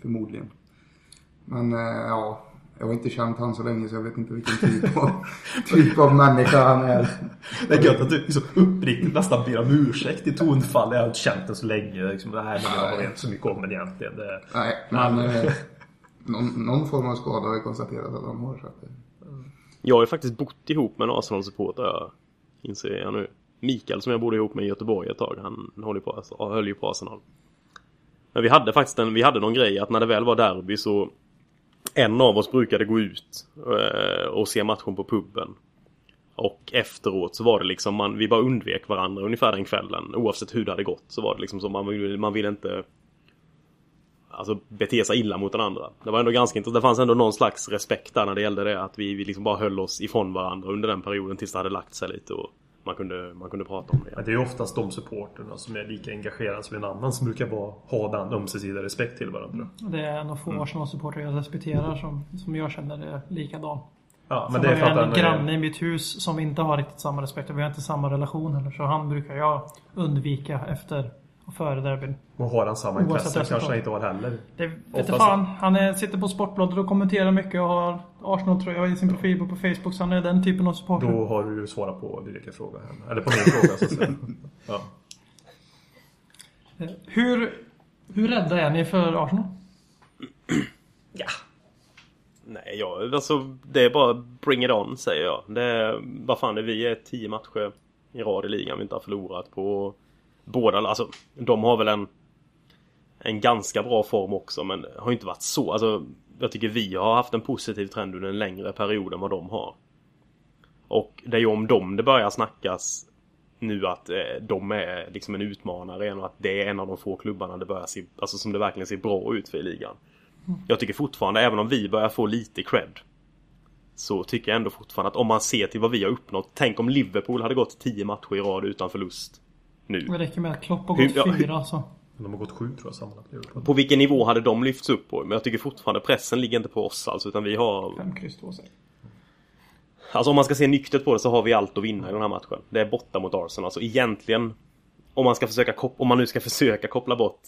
D: Förmodligen. Men eh, ja, jag har inte känt han så länge så jag vet inte vilken typ av, [laughs] typ av människa han är.
E: Det är gött att du så uppriktigt nästan ber om ursäkt i tonfall. Jag har inte känt den så länge. Liksom, nej, men jag har inte så mycket om den egentligen. Det...
D: Nej, men eh, [laughs] någon, någon form av skada har jag konstaterat att han har. Så att, eh,
A: Jag har ju faktiskt bott ihop med en Arsenal-supporter, jag inser jag nu. Mikael som jag bodde ihop med i Göteborg ett tag, han håller ju på, alltså, höll ju på Arsenal. Men vi hade faktiskt en, vi hade någon grej att när det väl var derby så en av oss brukade gå ut eh, och se matchen på puben. Och efteråt så var det liksom, man, vi bara undvek varandra ungefär den kvällen. Oavsett hur det hade gått så var det liksom så man, vill- man ville inte Alltså bete sig illa mot den andra. Det var ändå ganska intressant. Det fanns ändå någon slags respekt där när det gällde det. Att vi, vi liksom bara höll oss ifrån varandra under den perioden tills det hade lagt sig lite och man kunde, man kunde prata om det.
E: Men det är ju oftast de supporterna som är lika engagerade som en annan som brukar vara, ha den ömsesidiga respekt till varandra.
C: Det är en av få Arsenal-supportrar jag respekterar som, som jag känner är likadan.
E: Ja, men
C: Men
E: det är för att
C: en granne
E: är...
C: i mitt hus som inte har riktigt samma respekt. Vi har inte samma relation heller. Så han brukar jag undvika efter och före derbyn.
E: Och har han samma intresse kanske han inte har heller.
C: Det vet
E: Oftast-
C: jag fan. Han är, sitter på Sportbladet och kommenterar mycket och har Arsenal-tröja i sin profilbild på Facebook. Så han är den typen av supporter.
E: Då har du svarat på Dyreka fråga här. Eller på min fråga så att säga. [laughs] Ja.
C: Hur, hur rädda är ni för Arsenal? [clears throat]
A: Ja. Nej, jag, alltså det är bara bring it on säger jag. Det är, vad fan är vi? är tio matcher i rad i ligan vi inte har förlorat på. Båda, alltså de har väl en en ganska bra form också men har inte varit så. Alltså jag tycker vi har haft en positiv trend under en längre period än vad de har. Och det är ju om dem det börjar snackas nu att eh, de är liksom en utmanare igen och att det är en av de få klubbarna det börjar se, alltså som det verkligen ser bra ut för i ligan. Jag tycker fortfarande, även om vi börjar få lite cred Så tycker jag ändå fortfarande att om man ser till vad vi har uppnått Tänk om Liverpool hade gått 10 matcher i rad utan förlust Nu
C: Det räcker med att Klopp har gått
A: hur-
C: fyra så.
E: Men de har gått sju tror jag sammanlagt.
A: På vilken nivå hade de lyfts upp på? Men jag tycker fortfarande pressen ligger inte på oss alltså utan vi har
C: Fem kryss två säger.
A: Alltså om man ska se nyktert på det så har vi allt att vinna i den här matchen Det är borta mot Arsenal så egentligen Om man ska försöka kop- om man nu ska försöka koppla bort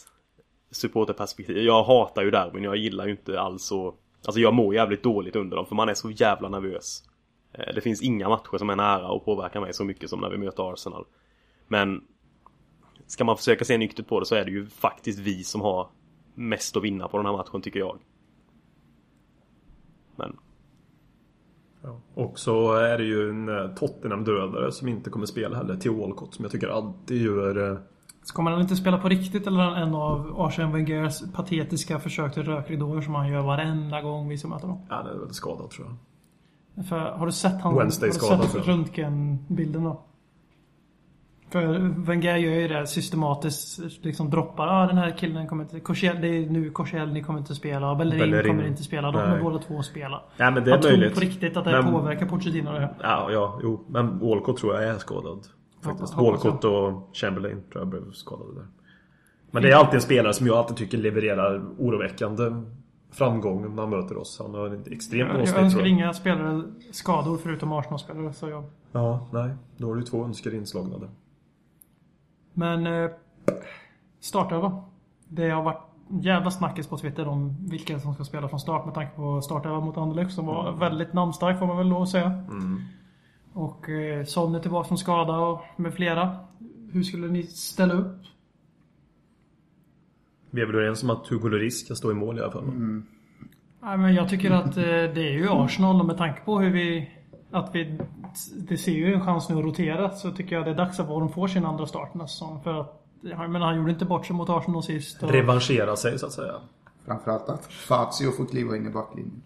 A: Supporterperspektiv Jag hatar ju derbyn, jag gillar ju inte alls så Alltså jag mår jävligt dåligt under dem för man är så jävla nervös Eh, Det finns inga matcher som är nära och påverkar mig så mycket som när vi möter Arsenal Men Ska man försöka se nyktert på det så är det ju faktiskt vi som har Mest att vinna på den här matchen tycker jag Men
E: Ja. Och så är det ju en eh, Tottenham-dödare som inte kommer spela heller. Till Walcott som jag tycker alltid gör... eh,
C: Ska man inte spela på riktigt eller en av Arsene Wengers patetiska försök till rökridåer som han gör varenda gång vi möta dem?
E: Ja, han är väl skadad tror jag.
C: För, har du sett han,
E: Wednesday
C: har du
E: skadad,
C: sett röntgenbilden då? För Wenger gör ju det systematiskt. Liksom droppar. Ah, den här killen kommer inte... Korsell, det är nu Korsell, kommer inte spela. Bellerin,
E: Bellerin.
C: kommer inte spela. De kommer båda två spela.
E: Ja, men det är
C: jag tror på riktigt att det
E: Men-
C: påverkar Pochettino det.
E: Ja, ja, jo. Men Walcott tror jag är skadad. Faktiskt.
C: Ja, jag.
E: Walcott och Chamberlain tror jag blev skadade där. Men det är alltid en spelare som jag alltid tycker levererar oroväckande framgång när man möter oss. Han har en extremt
C: Jag
E: målsnitt
C: önskar
E: jag.
C: inga spelare skador förutom Arsenal-spelare. Så jag.
E: Ja, nej. Då har du två önskar inslagna där.
C: Men eh, startelva. Det har varit jävla snackis på Twitter om vilka som ska spela från start med tanke på startelva mot Anderlecht som var väldigt namnstark får man väl lov att säga. Och eh, Son är tillbaka från skada och med flera. Hur skulle ni ställa upp?
E: Vi är väl överens om att Hugo Lloris ska stå i mål i alla fall.
C: Nej, men jag tycker att eh, det är ju Arsenal och med tanke på hur vi... Att vi... Det ser ju en chans nu att rotera så tycker jag det är dags att Varon får sin andra start nästa säsong. För att... Jag menar, han gjorde inte bort sig mot Arsenal sist. Och,
E: Revanschera sig så att säga.
D: Framförallt att Fazio får kliva in i backlinjen.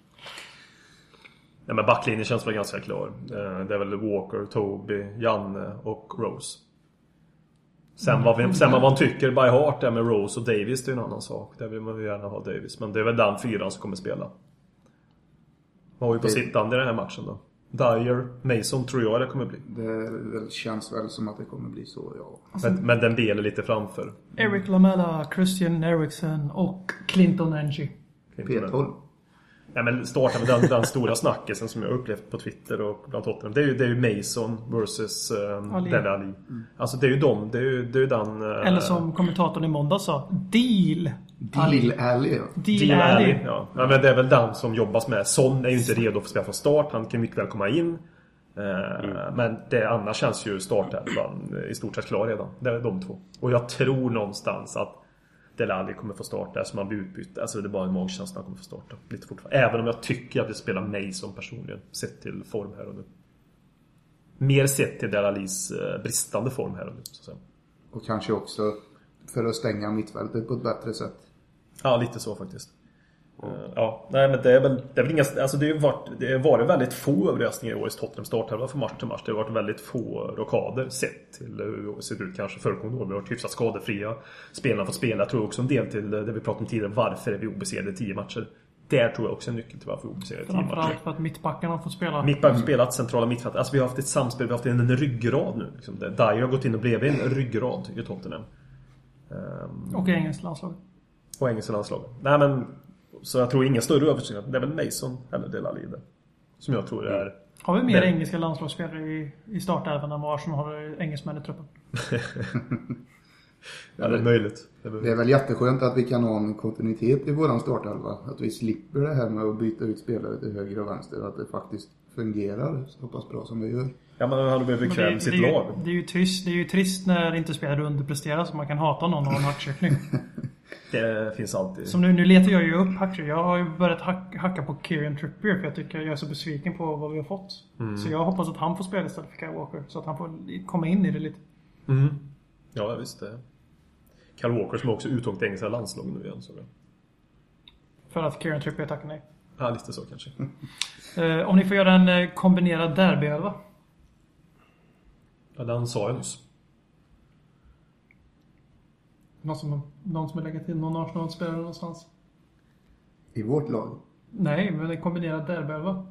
E: Nej men backlinjen känns väl ganska klar. Eh, Det är väl Walker, Toby, Janne och Rose. Sen vad, vi, sen vad man tycker by heart där med Rose och Davis det är en annan sak. Där vill man ju gärna ha Davis. Men det är väl den fyran som kommer spela. Vad har vi på sittande i den här matchen då? Dyer, Mason tror jag det kommer bli.
D: Det känns väl som att det kommer bli så, ja.
E: Men, men den delen lite framför.
C: Eric Lamella, Christian Eriksen och Clinton Ng.
D: P12.
E: Ja, men starta med den, den stora snackisen som jag upplevt på Twitter och bland Tottenham. Det är ju, det är ju Mason versus um,
C: Ali.
E: Dele Ali. Alltså det är ju dem. Det är ju, det är ju den... eh,
C: Eller som kommentatorn i måndag sa, Deal!
D: Deal Alley, ja.
C: Deal, Alley.
E: Ja. ja, men det är väl den som jobbas med. Son är ju inte redo för att spela från start. Han kan mycket väl komma in. Eh, Men det annars känns ju startelvan i stort sett klar redan. Det är de två. Och jag tror någonstans att Dele Alli kommer få starta eftersom han blir utbytt. Alltså det är bara en magkänsla han kommer få starta. Lite fortfarande. Även om jag tycker att det spelar Mason personligen. Sett till form här och nu. Mer sett till Dele Allis eh, bristande form här och nu. Så att säga.
D: Och kanske också för att stänga mittfältet på ett bättre sätt.
E: Ja, lite så faktiskt. Eh, Ja, nej men det är väl, det är väl inga, alltså det har varit, det har varit väldigt få överraskningar i årets Tottenham startelva från match till match. Det har varit väldigt få rockader sett till hur det ser ut kanske föregående år. Vi har varit hyfsat skadefria. Spelarna har fått spela. Jag tror också en del till det vi pratade om tidigare. Varför är vi obesegrade i 10 matcher? Där tror jag också är nyckeln till varför vi är obesegrade i 10 matcher.
C: Framförallt för att mittbacken har fått spela.
E: Mittback har spelat, centrala mittfält. Alltså vi har haft ett samspel, vi har haft en, ryggrad nu. Liksom. Dyer har gått in och blivit en ryggrad i Tottenham. Ehm,
C: Och engelskt
E: och engelska landslaget. Nej men... Så jag tror ingen större överraskning. Det är väl Mason eller Dele Alli där. Som jag tror är...
C: Har vi mer
E: Men-
C: engelska landslagsspelare i, i startelvan än vad Arsenal har engelsmän i truppen? [laughs]
E: Ja, det är möjligt. Det är
D: Det är väl jätteskönt att vi kan ha en kontinuitet i våran startelva. Att vi slipper det här med att byta ut spelare till höger och vänster. Att det faktiskt fungerar så pass bra som vi gör.
E: Ja men han
C: Men
E: bekväm
C: det,
E: med sitt
C: det, är ju,
E: lag.
C: det, är ju trist, det är ju trist när inte spelare underpresterar så man kan hata någon och ha en hackkyckling. [laughs]
E: Det finns alltid.
C: Som nu, nu letar jag ju upp hackkyckling. Jag har ju börjat hack, hacka på Kieran Trippier för jag tycker jag är så besviken på vad vi har fått.
E: Mm.
C: Så jag hoppas att han får spela istället för Kyle Walker. Så att han får komma in i det lite.
E: Mm. Ja visst det. Kyle Walker som också uttagit till engelska landslaget nu igen såg jag.
C: För att Kieran Trippier tackar nej.
E: Ja lite så kanske. [laughs]
C: Eh, om ni får göra en eh, kombinerad derbyelva.
E: Ja den sa jag nyss.
C: Någon som, någon som vill lägga till någon Arsenal-spelare någonstans?
D: I vårt lag.
C: Nej, men en kombinerad derbyelva.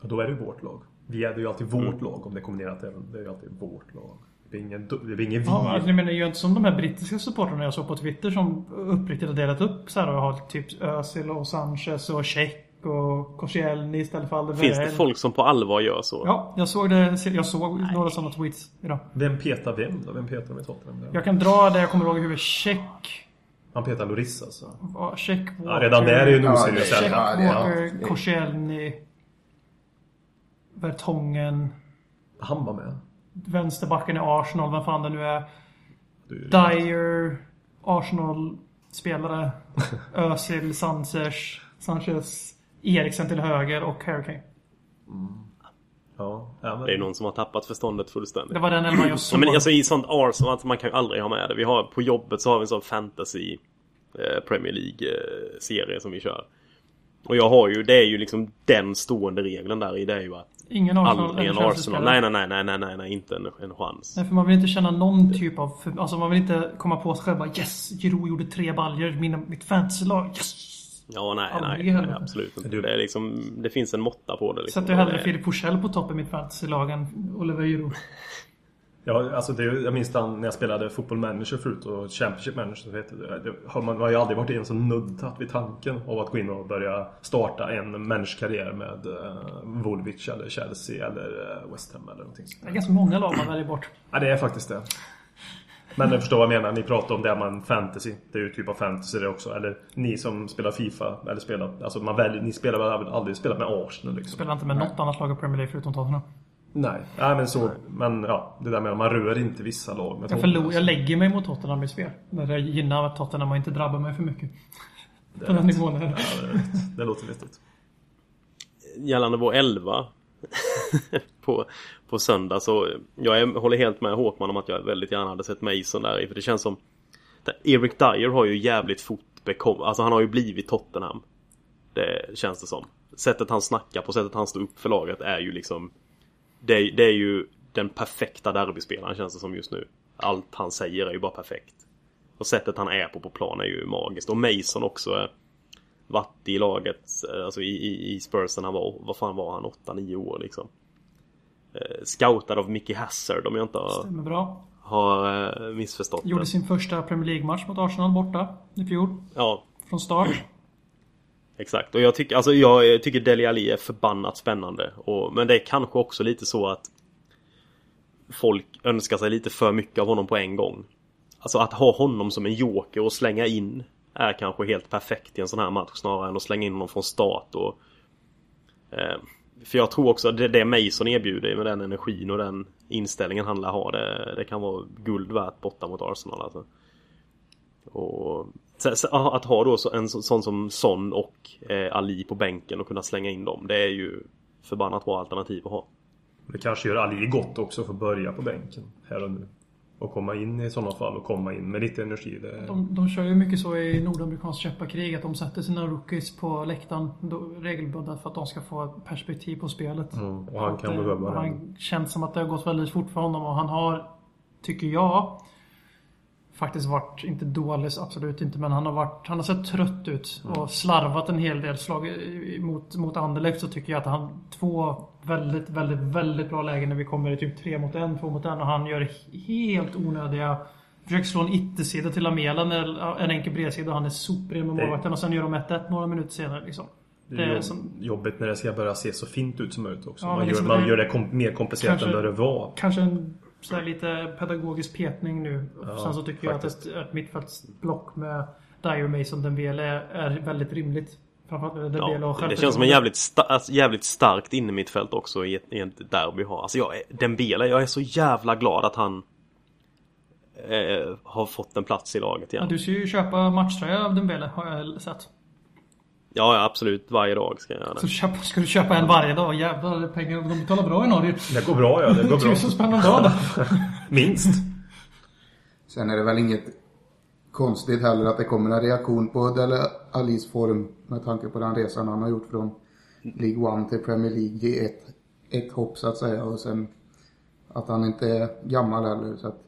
E: Ja, då är det ju vårt lag. Vi är det ju alltid vårt lag om det är kombinerat även. Det är ju alltid vårt lag. Det är ingen, det är ingen vi.
C: Ja, alltså, jag menar ju inte som de här brittiska supportrarna jag såg på Twitter som uppriktigt har delat upp så här och har typ Özil och Sanchez och Check och Koscielny istället för Alderweireld.
A: Finns det folk som på allvar gör så?
C: Ja, jag såg det. Jag såg några sådana tweets idag.
E: Vem petar vem då? Vem petar de i Tottenham?
C: Jag kan dra det jag kommer ihåg i huvudet. Check.
E: Han petar Loris alltså.
C: ja, Check Walker.
E: Ja, redan där är ju en
D: Ja,
E: oseriös
C: Check.
D: Ja, ja,
C: Walker, Koscielny. Vertongen.
E: Han var med.
C: Vänsterbacken i Arsenal, vem fan det nu är.
E: Du,
C: Dyer. Arsenal-spelare. [laughs] Özil, Sanchez. Sanchez. Eriksen till höger och Harry Kane.
E: ja, ja, men,
A: Det är någon som har tappat förståndet fullständigt.
C: Det var den elvan jag
A: Ja,
C: såg.
A: men alltså i sånt Arsenal, att man kan ju aldrig ha med det. Vi har, på jobbet så har vi en sån fantasy eh, Premier League-serie som vi kör. Och jag har ju, det är ju liksom den stående regeln där i det är ju att
C: Ingen Arsenal
A: aldrig en Arsenal. Nej, nej, nej, nej, nej, nej, nej, inte en, en chans.
C: Nej, för man vill inte känna någon typ av... För, alltså man vill inte komma på sig själv bara Yes! Giroud gjorde tre baljor. Mina, mitt fantasylag. Yes!
A: Ja, nej, nej, nej, absolut inte. Det är liksom, det finns en måtta på det liksom.
C: Sätter hellre Filip Forsell på topp i mitt fantasylag än Oliver Giroud. [laughs]
E: Ja, alltså det, jag minns den när jag spelade fotboll manager förut och Championship manager så heter det. det har man har ju aldrig varit ens så nuddat vid tanken av att gå in och börja starta en managerkarriär med uh, Woolwich eller Chelsea eller uh, West Ham eller någonting sånt.
C: Det är ganska många lag man väljer bort.
E: Ja, det är faktiskt det. Men jag förstår vad jag menar. Ni pratar om det man fantasy. Det är ju typ av fantasy det också. Eller ni som spelar FIFA. Eller spelar... Alltså man väljer... Ni spelar väl aldrig spelat med Arsenal liksom?
C: Spelar inte med något annat lag i Premier League förutom Tottenham.
E: Nej. Nej men så... Men ja. Det där med att man rör inte vissa lag med
C: Jag, förlor, jag lägger mig mot Tottenham i spel. När det gynnar att Tottenham inte drabbar mig för mycket. På den nivån är det.
E: Ja, det, det låter vettigt.
A: gällande vår 11 [laughs] på, på söndag så jag är, håller helt med Håkman om att jag väldigt gärna hade sett Mason där i för det känns som Eric Dyer har ju jävligt fort bekom, alltså han har ju blivit Tottenham. Det känns det som. Sättet han snackar på, sättet han står upp för laget är ju liksom Det, är- det är ju den perfekta derbyspelaren känns det som just nu. Allt han säger är ju bara perfekt. Och sättet han är på på plan är ju magiskt. Och Mason också är varit i laget, alltså i, i, i Spurs när han var, vad fan var han, 8-9 år liksom. Eh, Scoutad av Mickey Hazard om jag inte har,
C: Stämmer bra.
A: har eh, missförstått
C: Gjorde
A: det.
C: sin första Premier League-match mot Arsenal borta i fjol.
A: Ja,
C: Från start.
A: Exakt, och jag tycker, alltså jag tycker Deli Ali är förbannat spännande. Och, men det är kanske också lite så att folk önskar sig lite för mycket av honom på en gång. Alltså att ha honom som en joker och slänga in är kanske helt perfekt i en sån här match snarare än att slänga in honom från start. Och, eh, för jag tror också att det, det Mason erbjuder med den energin och den inställningen han lär ha det, det kan vara guld värt borta mot Arsenal alltså. Och att ha då en sån som Son och eh, Ali på bänken och kunna slänga in dem. Det är ju förbannat bra alternativ att ha.
E: Det kanske gör Ali gott också för att börja på bänken här och nu. Och komma in i sådana fall och komma in med lite energi. Det...
C: De, de kör ju mycket så i nordamerikanskt köparkrig att de sätter sina rookies på läktaren regelbundet för att de ska få perspektiv på spelet.
E: Mm, och han kan
C: Att, eh,
E: behöva det.
C: Han känns som att det har gått väldigt fort för honom och han har, tycker jag, faktiskt varit, inte dålig, absolut inte, men han har varit, han har sett trött ut och slarvat en hel del slag mot, mot Anderlecht så tycker jag att han, två väldigt, väldigt, väldigt bra lägen när vi kommer i typ tre mot en, två mot en och han gör helt onödiga Försöker slå en yttersida till Lamela, en enkel bredsida och han är sopren med målvakten och sen gör de 1-1 några minuter senare liksom.
E: Det är
C: som,
E: jobbigt när det ska börja se så fint ut som möjligt också.
C: Ja,
E: man,
C: liksom
E: gör, man
C: det-
E: gör det kom, mer komplicerat
C: Kanske-
E: än vad det var.
C: kanske en så lite pedagogisk petning nu.
E: Ja,
C: Sen så tycker
E: faktiskt.
C: jag att ett, ett mittfältsblock med Dyer Mason Dembele är väldigt rimligt. Framförallt
A: Ja, det känns som en jävligt, sta- alltså, jävligt starkt innermittfält också i ett, i ett derby har. Alltså jag, är- Dembele, jag är så jävla glad att han eh, har fått en plats i laget igen.
C: Ja, du ska ju köpa matchtröja av Dembele har jag sett.
A: Ja, ja, absolut. Varje dag ska jag göra
C: Så
A: det.
C: du köpa, ska du köpa en varje dag? Jävlar, pengar. De betalar bra i Norge.
E: Det går bra ja, det går bra. [laughs]
C: Tusen spänn om dagen. [laughs]
E: Minst.
D: Sen är det väl inget konstigt heller att det kommer en reaktion på Dele Alis form med tanke på den resan han har gjort från League One till Premier League i ett, ett hopp så att säga och sen att han inte är gammal heller så att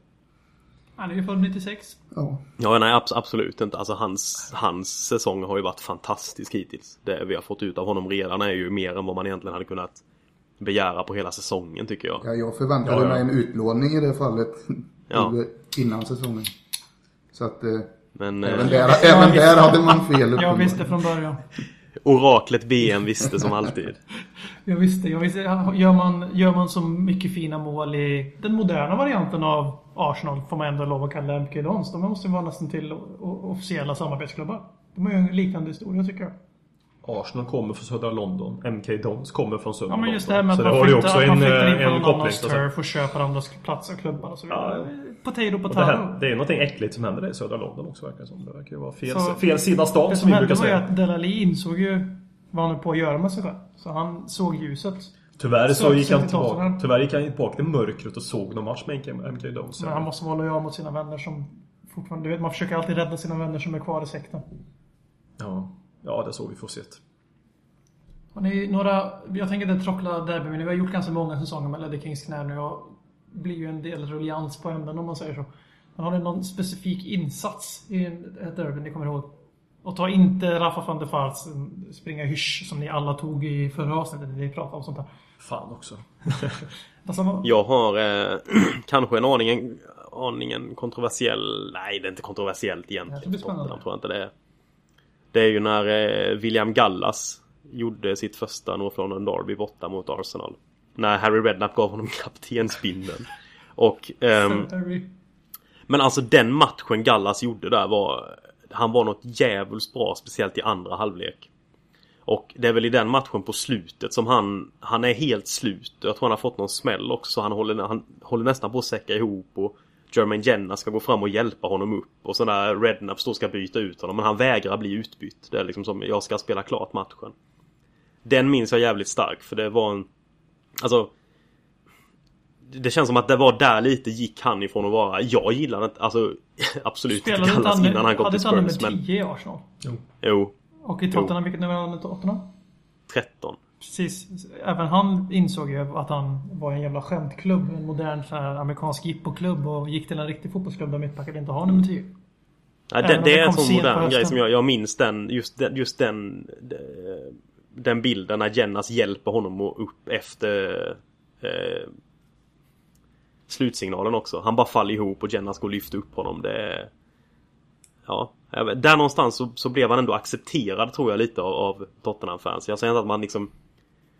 C: Han är ju född 96.
D: ja.
A: Ja, nej abs- absolut inte. Alltså hans, hans säsong har ju varit fantastisk hittills. Det vi har fått ut av honom redan är ju mer än vad man egentligen hade kunnat begära på hela säsongen tycker jag.
D: ja jag förväntade
E: Ja, ja.
D: mig en utlåning i det fallet
A: Ja. [laughs]
D: innan säsongen. Så att eh,
A: Men
D: även,
A: eh,
D: där, [laughs] även där hade man fel
C: Jag visste från början.
A: oraklet BM visste som alltid. [laughs]
C: Jag visste, jag visste. Gör man, gör man så mycket fina mål i den moderna varianten av Arsenal, får man ändå lov att kalla MK Dons. De måste ju vara nästan till officiella samarbetsklubbar. De har ju en liknande historia tycker jag.
E: Arsenal kommer från södra London. MK Dons kommer från södra
C: Ja men just det
E: London.
C: här med
E: Så
C: att man flyttar, man in
E: eh,
C: på någon annans turf och köper andras platser och klubbar och så vidare. Potato
E: Och det,
C: potato.
E: här, det är någonting äckligt som händer där i södra London också verkar det som. Det verkar ju vara fel,
C: Så-
E: fel sida stan
C: Det
E: som
C: som
E: vi
C: hände
E: brukar
C: var ju
E: säga.
C: att Delali insåg ju vad han höll på att göra med sig själv. Så han såg ljuset.
E: Tyvärr så
C: Sökte
E: gick han
C: till
E: tillbaka, tyvärr gick han tillbaka till mörkret och såg någon match med MK, Dons.
C: Men han måste vara lojal mot sina vänner som fortfarande... Du vet, man försöker alltid rädda sina vänner som är kvar i sekten.
E: Ja. ja, det är så vi får se.
C: Har ni några... Jag tänker inte trockla derby, men vi har gjort ganska många säsonger med Ledder Kings knä nu och blir ju en del ruljans på ämnen om man säger så. Men har ni någon specifik insats i ett derby ni kommer ihåg? Och ta inte Rafa van der Vaart springa hysch som ni alla tog i förra avsnittet när ni pratade om sånt här.
E: Fan också. [laughs]
C: Alltså,
A: Jag har eh, [clears throat] kanske en aningen, aningen kontroversiell... Nej, det är inte kontroversiellt
C: Det
A: egentligen.
C: blir spännande.
A: Tottenham tror jag inte det är. Det är ju när eh, William Gallas gjorde sitt första North London Derby borta mot Arsenal. När Harry Redknapp gav honom [laughs] kaptensbindeln. Och... ehm, men alltså den matchen Gallas gjorde där var... Han var något djävulskt bra, speciellt i andra halvlek. Och det är väl i den matchen på slutet som han... Han är helt slut. Jag tror han har fått någon smäll också. Han håller, han håller nästan på att säcka ihop och... Jermaine Jenna ska gå fram och hjälpa honom upp. Och så där Redknapp står ska byta ut honom. Men han vägrar bli utbytt. Det är liksom som, jag ska spela klart matchen. Den minns jag jävligt stark för det var en... Alltså... Det känns som att det var där lite gick han ifrån att vara... Jag gillar inte... Alltså [laughs] absolut inte
C: Spelade inte
A: Gallas
C: han,
A: innan han kom
C: hade
A: till
C: inte han
A: Spurs
C: nummer
A: men...
C: 10 i Arsenal?
A: Jo,
C: Och i Tottenham, vilket nummer hade han i Tottenham?
A: 13.
C: Precis. Även han insåg ju att han var en jävla skämtklubb. En modern så här, amerikansk jippoklubb och gick till en riktig fotbollsklubb där mittbackar inte har nummer 10.
A: Ja,
C: Även
A: det, det
C: det
A: är en sån modern grej som jag, jag minns den just, den, just den, den den bilden när Jennas hjälper honom upp efter eh, slutsignalen också. Han bara faller ihop och Jennas går och lyfter upp honom. Det är, Ja, där någonstans så, så blev han ändå accepterad tror jag lite av, av Tottenham-fans. Jag säger inte att man liksom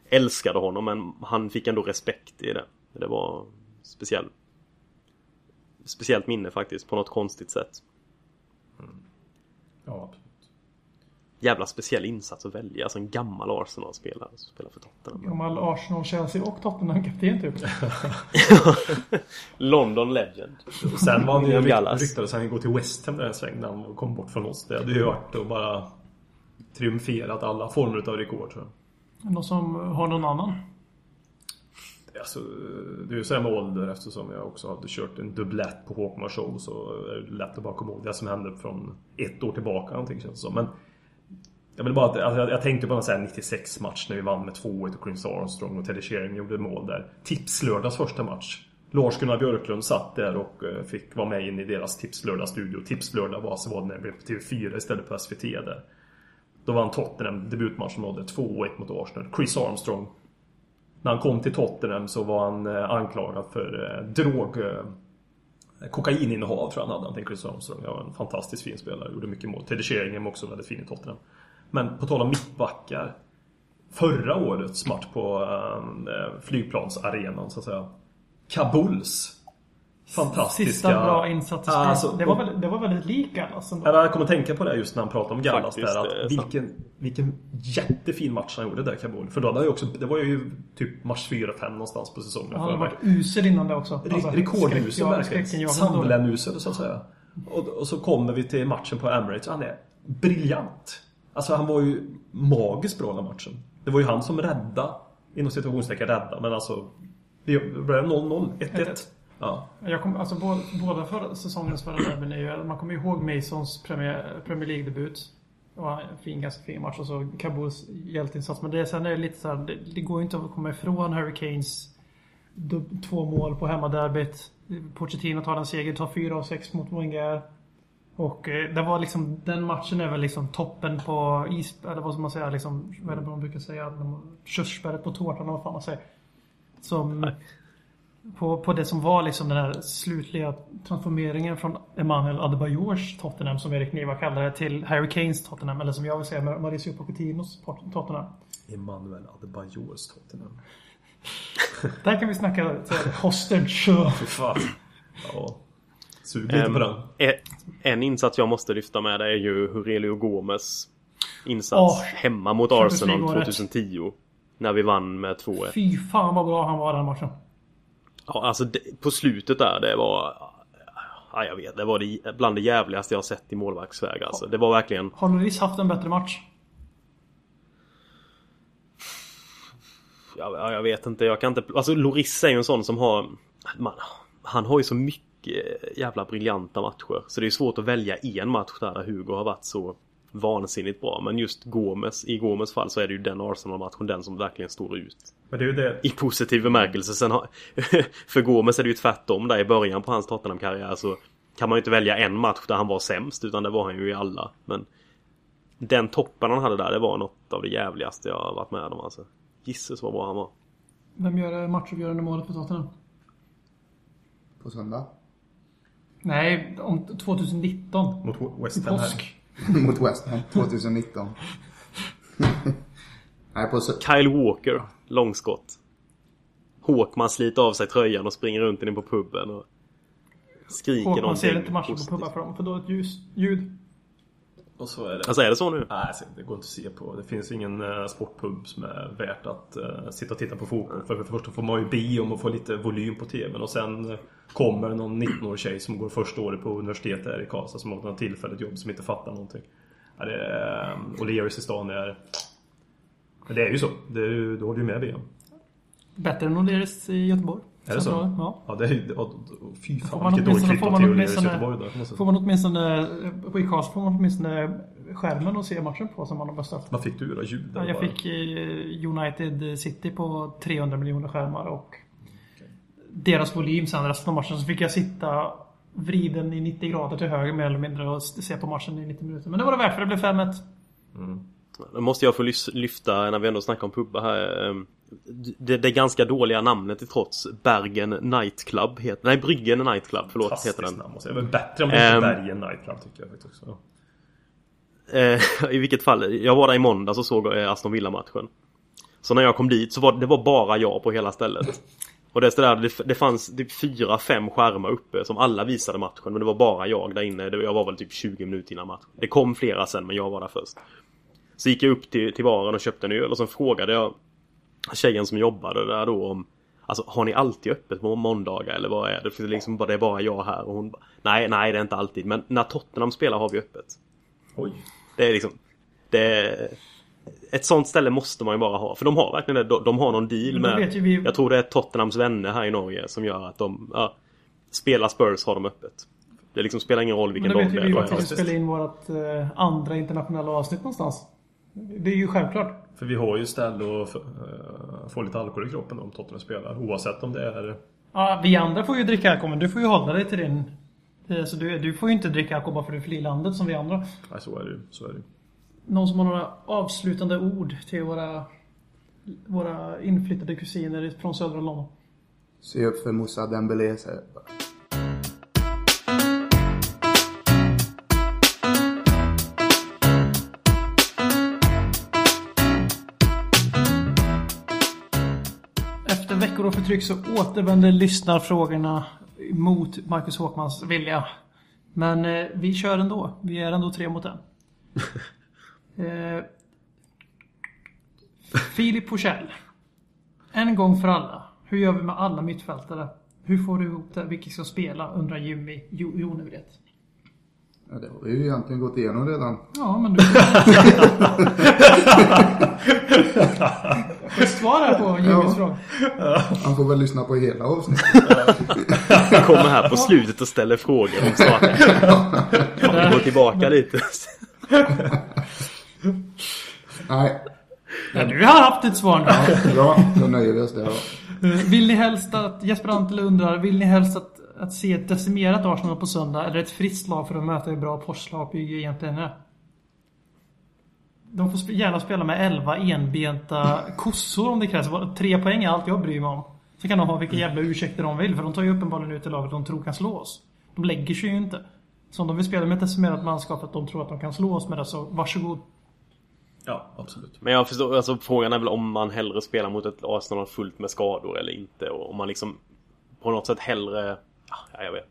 A: älskade honom men han fick ändå respekt i det. Det var speciell, speciellt minne faktiskt på något konstigt sätt. Mm.
E: Ja, absolut.
A: Jävla speciell insats att välja. Alltså en gammal Arsenal-spelare som spelar för Tottenham.
C: Gammal Arsenal, Chelsea och Tottenham-kapten typ. [laughs]
A: London Legend.
E: Och sen var han ju ryktades han gå till West Ham där en sväng när han kom bort från oss. Det hade ju varit att bara triumferat alla former av rekord tror jag.
C: Någon som har någon annan?
E: Alltså, det är ju så här med ålder eftersom jag också hade kört en dubblett på Håkmar Show så är det lätt att bara komma ihåg det som hände från ett år tillbaka någonting känns det som. Men jag vill bara att, alltså, jag, jag tänkte på en sån här 96 match när vi vann med 2-1 och Chris Armstrong och Teddy Sheringham gjorde mål där. Tipslördags första match. Lars-Gunnar Björklund satt där och eh, fick vara med in i deras Tipslördag-studio. Tipslördag var så var det när det blev på TV4 istället för SVT där. Då vann Tottenham debutmatchen nådde 2-1 mot Arsenal. Chris Armstrong när han kom till Tottenham så var han eh, anklagad för eh, drog... Kokaininnehav tror jag han hade, han Chris Armstrong. Ja, en fantastiskt fin spelare, gjorde mycket mål. Teddy Sheringham också väldigt fin i Tottenham. Men på tal om mittbackar. Förra årets match på eh, flygplansarenan så att säga. Kabuls. Fantastiska...
C: Sista bra insats
E: alltså,
C: det, var väldigt, det var väldigt lik Gallas ändå.
E: Ja, Jag kommer att tänka på det just när han pratade om Gallas
A: Faktiskt,
E: där. Att vilken, vilken jättefin match han gjorde där Kabul. För då hade han ju också, det var ju typ match 4-5 någonstans på säsongen.
C: Han hade varit usel innan det också. Alltså,
E: Rekordusel verkligen. Samlenusel så att säga. Och, och så kommer vi till matchen på Emirates. Han är briljant. Alltså han var ju magiskt bra den matchen. Det var ju han som rädda inom situationstecken rädda. Men alltså. Det blev 0-0. 1-1. Ja.
C: Jag kom, alltså, båda, båda förra, säsongens förra derbyn är ju... Man kommer ihåg Masons Premier, Premier League-debut. Det var en fin, ganska fin match och så Kabuls hjälteinsats. Men det, är- sen är det lite så här, det, det går ju inte att komma ifrån Hurricanes två mål på hemmaderbyt. Pochettino tar en seger, tar fyra av sex mot Wenger. Och eh, det var liksom, den matchen är väl liksom toppen på is... Eller vad ska man säga? Liksom, vad är det man brukar säga? Körsbäret på tårtan, vad fan man säger. Som... På, på det som var liksom den här slutliga transformeringen från Emanuel Adebayors Tottenham, som Erik Niva kallar det, till Harry Kanes Tottenham. Eller som jag vill säga, Mauricio Pochettinos Tottenham.
E: Emanuel Adebayors Tottenham. [laughs]
C: Där kan vi snacka hostage.
E: Fy fan. Ja. Sug lite på den.
A: En, insats jag måste lyfta med är ju Hurelio Gomes insats
C: Åh,
A: hemma mot Arsenal
C: League-året.
A: 2010. När vi vann med 2-1.
C: Fy fan vad bra han var den matchen.
A: Ja, alltså det, på slutet där, det var... Ja, jag vet. Det var det, bland det jävligaste jag sett i målvaktsväg alltså. Det var verkligen...
C: Har Lloris haft en bättre match?
A: Ja, ja, jag vet inte. Jag kan inte... Alltså Loris är ju en sån som har... Man, han har ju så mycket jävla briljanta matcher. Så det är svårt att välja en match där Hugo har varit så vansinnigt bra. Men just Gomes, i Gomes fall så är det ju den Arsenal-matchen, den som verkligen står ut.
E: Men det är ju det.
A: I positiv bemärkelse. Sen har, [laughs] för Gomes är det ju tvärtom där i början på hans Tottenham-karriär så kan man ju inte välja en match där han var sämst utan det var han ju i alla. Men den toppen han hade där det var något av det jävligaste jag har varit med om alltså. Gisses vad bra han var.
C: Vem gör matchavgörande målet för Tottenham?
D: På söndag.
C: Nej, om 2019. [laughs]
E: Mot West Ham här.
C: påsk.
D: Mot West Ham 2019. Nej, på
A: Kyle Walker, långskott. Håkman sliter av sig tröjan och springer runt inne på puben och skriker
C: Och man
A: någonting
C: ser inte matchen på pubbar för dem. För dåligt ljus, ljud.
E: Och så är det.
A: Alltså är det så nu?
E: Nej, alltså, det går inte att se på. Det finns ingen uh, sportpub som är värt att uh, sitta och titta på fotboll. För det första får man ju be om att få lite volym på TVn och sen uh, kommer någon 19-årig tjej som går första året på universitetet här i Karlstad som har något tillfälligt jobb som inte fattar någonting. Ja, det är, um, O'Learys i stan är... Men det är ju så. Det är, ju- då har du ju med VM.
C: Bättre än O'Learys i Göteborg.
E: Är det så?
C: Ja.
E: Ja, det är Fy
C: Får
E: fan
C: man
E: vilket dåligt
C: man
E: till O'Learys i Göteborg jag
C: Får man åtminstone, på Icast får man åtminstone skärmen att se matchen på som man har beställt.
E: Vad fick du då? Ljud?
C: Ja, jag
E: bara?
C: fick eh, United City på 300 miljoner skärmar och deras volym sen resten av matchen så fick jag sitta vriden i 90 grader till höger mer eller mindre och se på matchen i 90 minuter. Men det var det värt för det blev 5-1.
A: Då måste jag få lyfta, när vi ändå snackar om pubbar här. ehm, Det, det ganska dåliga namnet till trots. Bergen Nightclub heter, Nej, Bryggen Nightclub, förlåt, heter
E: Fantastiskt
A: den.
E: namn. Det är bättre om det heter
A: Ehm.
E: Bergen Nightclub tycker jag faktiskt också.
A: Eh, [laughs] I vilket fall, jag var där i måndags och såg Aston Villa-matchen. Så när jag kom dit så var det var bara jag på hela stället. Och det, där, det, det fanns typ fyra, fem skärmar uppe som alla visade matchen men det var bara jag där inne. Jag var väl typ 20 minuter innan matchen. Det kom flera sen men jag var där först. Så gick jag upp till, till baren och köpte en öl och sen frågade jag tjejen som jobbade där då om Alltså har ni alltid öppet på måndagar eller vad är det? För det är liksom bara, det är bara jag här och hon bara, Nej, nej det är inte alltid men när Tottenham spelar har vi öppet.
E: Oj.
A: Det är liksom det är, Ett sånt ställe måste man ju bara ha för de har verkligen det. De, de har någon deal med
C: vi-
A: Jag tror det är Tottenhams vänner här i Norge som gör att de ja, Spelar Spurs har de öppet. Det liksom spelar ingen roll vilken
C: Men då
A: dag
C: vet ju
A: det
C: vi
A: är.
C: vart vi ska spela in vårt eh, andra internationella avsnitt någonstans. Det är ju självklart.
E: För vi har ju ställe att uh, få lite alkohol i kroppen om Tottenham spelar. Oavsett om det är...
C: Ja, vi andra får ju dricka alkohol, men du får ju hålla dig till din... eh, Så du, du får ju inte dricka alkohol bara för att du i landet som vi andra.
E: Nej, så är det ju. Så är det ju.
C: Någon som har några avslutande ord till våra, våra inflyttade kusiner från södra London?
D: Se upp för Moussa Dembélé säger jag bara.
C: Av förtryck så återvänder lyssnarfrågorna mot Marcus Håkmans vilja. Men eh, vi kör ändå. Vi är ändå tre mot en. [laughs] eh, Filip Forsell. En gång för alla. Hur gör vi med alla mittfältare? Hur får du ihop det? Vilka ska spela? Undrar Jimmy jo, Jonevret.
D: Ja, det har vi ju egentligen gått igenom redan.
C: Ja, men du... [laughs] Ett svar här på Jimmys
D: Ja.
C: fråga.
D: Han får väl lyssna på hela avsnittet.
A: Jag kommer här på slutet och ställer frågor om starten. Kan vi gå tillbaka lite?
D: Nej,
C: Ja, du har haft ett svar nu.
D: bra. Då nöjer vi oss där.
C: Eh, Vill ni helst att, Jesper Antele undrar, vill ni helst att, att se ett decimerat Arsenal på söndag eller ett friskt lag för att möta hur bra Porslagbygge egentligen är? De får sp- gärna spela med 11 enbenta kossor om det krävs. Tre poäng är allt jag bryr mig om. Så kan de ha vilka jävla ursäkter de vill, för de tar ju uppenbarligen ut det laget de tror kan slå oss. De lägger sig ju inte. Så om de vill spela med ett decimerat manskap att de tror att de kan slå oss med det, så varsågod.
E: Ja, absolut.
A: Men jag förstår, alltså frågan är väl om man hellre spelar mot ett Arsenal fullt med skador eller inte. Och om man liksom på något sätt hellre... Ja, jag vet.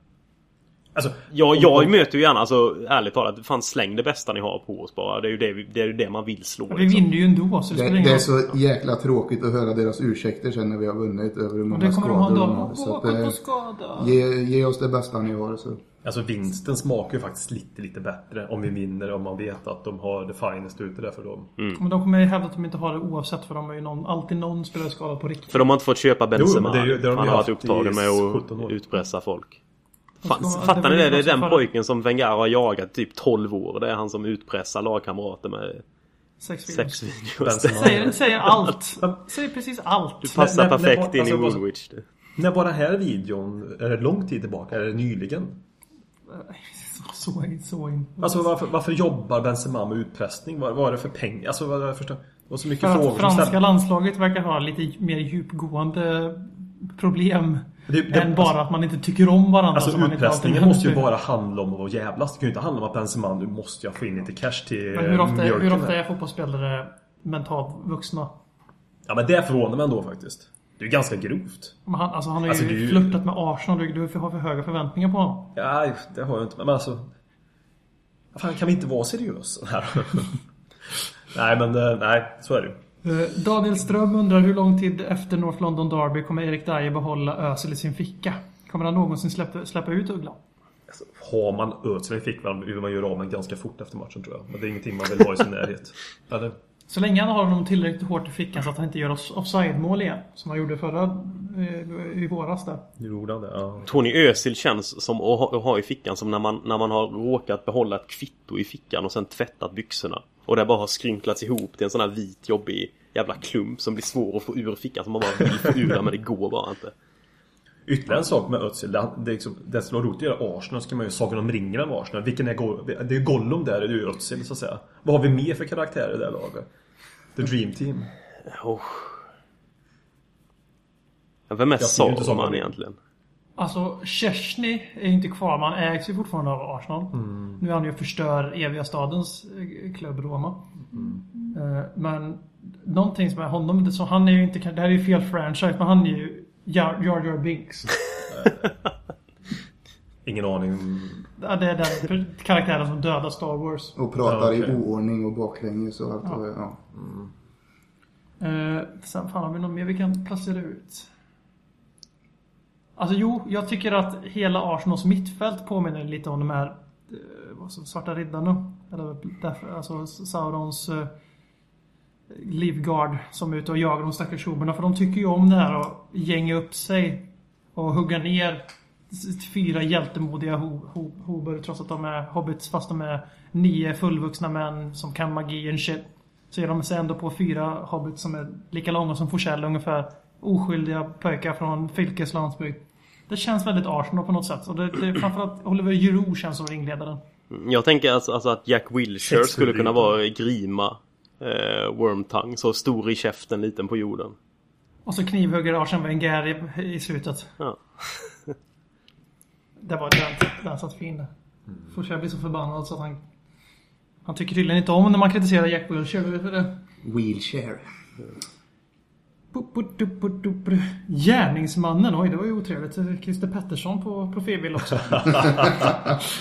E: Alltså,
A: Jag, jag möter ju gärna, alltså ärligt talat, fan släng det bästa ni har på oss bara. Det är ju det, det, är ju det man vill slå.
C: Vi
A: liksom.
C: vinner ju ändå, så det
D: Det, det är så jäkla tråkigt att höra deras ursäkter sen när vi har vunnit över hur
C: Och
D: många
C: det kommer de ha en
D: skador de har. Så att,
C: Åka på
D: eh,
C: skada.
D: ge, ge oss det bästa ni har. Så.
E: alltså vinsten smakar ju faktiskt lite, lite bättre om vi vinner. Om man vet att de har det finest ute där för dem.
C: Men de kommer ju hävda att de inte har det oavsett för de är ju någon, alltid någon spelare skadad på riktigt.
A: För de har inte fått köpa Benzema.
E: Jo, det är ju- det har de
A: han har varit upptagen med
E: 17
A: att utpressa folk. Fan,
C: ska-
A: fattar
C: det
A: ni det? Det är den
C: förra-
A: pojken som Wenger har jagat typ 12 år. Det är han som utpressar lagkamrater med
C: Sex videos.
A: sex videos.
C: Säger, säger allt. Säger precis allt.
A: Du passar perfekt in i
E: alltså,
A: Woolwich.
E: När var den här videon? Är det lång tid tillbaka? Är det nyligen? [laughs]
C: Så in, så in.
E: Alltså varför, varför jobbar Benzema med utpressning? Vad, vad är det för pengar? Alltså vad jag förstår. Det var så mycket
C: För
E: frågor
C: franska landslaget verkar ha lite mer djupgående problem.
E: Det- det-
C: än bara att man inte tycker om varandra.
E: Alltså utpressningen måste ju bara handla om att vara jävlas. Det kan ju inte handla om att Benzema, nu måste jag få in lite cash till
C: Men hur ofta,
E: mjölken
C: hur ofta är fotbollsspelare mentalt vuxna?
E: Ja men det förvånar mig ändå faktiskt. Det är ju ganska grovt.
C: Men Han, alltså han har ju
E: Alltså, är ju-
C: flörtat med Arsenal. Du, du har för höga förväntningar på honom.
E: Ja, det har jag inte. Men alltså... Fan, kan vi inte vara seriösa här? [laughs] nej men eh, nej, så är det ju.
C: Eh, Daniel Ström undrar hur lång tid efter North London Derby kommer Erik Dyer behålla Özil i sin ficka? Kommer han någonsin släppa, släppa ut Uggla?
E: Alltså, har man Özil i fickan vill man göra av med ganska fort efter matchen tror jag. Men det är ingenting man vill ha i sin närhet. [laughs] Eller?
C: Så länge han har honom tillräckligt hårt i fickan så att han inte gör off- offside-mål igen. Som han gjorde förra i våras där.
E: Gjorde han det? Ja.
A: Tror ni Özil känns som att ha, att ha i fickan som när man, när man har råkat behålla ett kvitto i fickan och sen tvättat byxorna? Och det bara har skrynklats ihop till en sån här vit jobbig jävla klump som blir svår att få ur fickan som man bara vill få ur den men det går bara inte.
E: Ytterligare en sak med Özil. Det, det, är liksom, det som var roligt att göra Arsenal ska man ju Sagan om ringen av Arsenal. Vilken är Go- Det är Gollum där, det är ju Özil så att säga. Vad har vi mer för karaktärer i det här laget? The Dream Team.
A: Oh. Vem är
E: ju
A: Saruman. egentligen?
C: Alltså, Chesney är inte kvar. Man ägs ju fortfarande av Arsenal. Nu är han ju och förstör eviga stadens eh, klubb Roma. Eh, Men någonting som är honom, det- så han är ju inte, det här är ju fel franchise, men han är ju Jar Jar, Jar Binks. [laughs] [laughs]
E: Ingen aning.
C: Ja, Det är den karaktären som dödar Star Wars.
D: Och pratar
E: Ja, okej.
D: i oordning och baklänges och allt. Ja. Ja.
C: Eh, sen fan har vi något mer vi kan placera ut? Alltså jo, jag tycker att hela Arsenals mittfält påminner lite om de här alltså, Svarta Riddarna. Eller därför, alltså Saurons eh, Livgard som är ute och jagar de stackars hoberna. För de tycker ju om det här att gänga upp sig och hugga ner fyra hjältemodiga ho, ho, hober trots att de är hobbits fast de är nio fullvuxna män som kan magi and shit. Så ger de sig ändå på fyra hobbits som är lika långa som Forsell ungefär. Oskyldiga pojkar från Fylkes landsbygd. Det känns väldigt Arsenal på något sätt. Och det, det framförallt Oliver Giroud känns som ringledaren.
A: Jag tänker alltså, alltså att Jack Wilshere
E: Sex
A: skulle kunna vara Grima eh, Wormtongue. Så stor i käften, liten på jorden.
C: Och så knivhugger Arsene Wenger i, i slutet.
A: Ja. [laughs]
C: Det var den, den satt fin där. Forsell blir så förbannad så att han... Han tycker tydligen inte om när man kritiserar Jack Wilshere. Det?
D: Wheelchair.
C: Gärningsmannen, oj det var ju otrevligt. Christer Pettersson på profilbild också.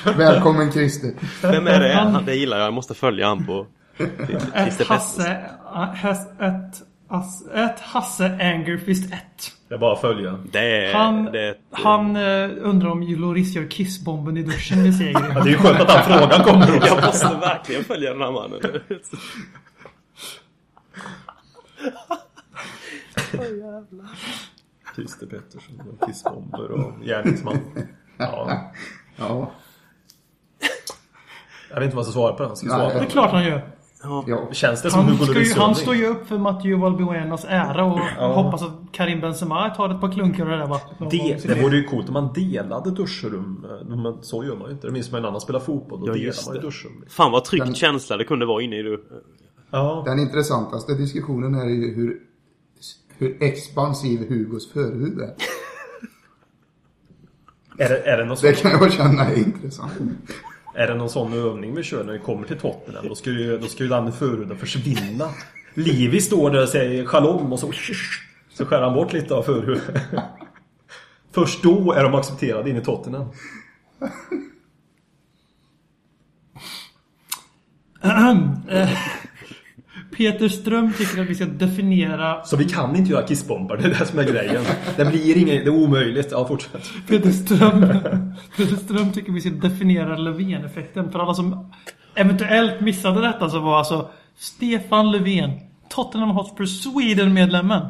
C: [laughs]
D: Välkommen Christer.
A: Vem är det?
C: Han-
A: det gillar jag. Jag måste följa han på
C: Ett
A: Christer Pettersson.
C: Hasse... Hass, ett, ass, ett Hasse Angerfist 1.
E: Det är bara att följa.
A: Det är...
C: Han,
A: det är ett,
C: han eh, undrar om Loris gör kissbomben i duschen vid seger.
E: Ja, det är ju skönt att den frågan kommer också.
A: Jag måste verkligen följa den här mannen. [laughs]
E: Christer Pettersson och kissbomber och gärningsman. Ja.
D: Ja.
E: Jag vet inte vad jag ska svara på den. Ska svara
C: Det
E: på
C: är klart han gör.
D: ja.
E: Känns det som
C: Han, ska ju, han står ju upp för Matteo Valbuenas ära och hoppas att Karim Benzema tar ett par klunkar och det där vattnet.
E: Det, det vore ju coolt om man delade duschrum. Men så gör man ju inte. Det minns man när annan spelar fotboll. Då
A: Ja,
E: delar man ju
A: det.
E: duschrum.
A: Fan vad tryggt
D: Den-
A: känsla det kunde vara inne i du.
E: Ja.
D: Den intressantaste diskussionen här är ju hur, hur expansiv Hugos förhud är.
E: Är det, är, det någon sån,
D: Det kan jag känna är intressant.
E: är det någon sån övning vi kör när vi kommer till Tottenham? Då ska ju, då ska ju den förhuden försvinna. Livi står där och säger shalom och så så skär han bort lite av förhuden. Först då är de accepterade in i Tottenham.
C: Peter Ström tycker att vi ska definiera...
E: Så vi kan inte göra kissbombar, det är det som är grejen. Det blir ingen, det är omöjligt. Ja, fortsätt.
C: Peter Ström, Peter Ström tycker vi ska definiera Löfven-effekten. För alla som eventuellt missade detta så var alltså Stefan Löfven, Tottenham Hotspur Sweden-medlemmen.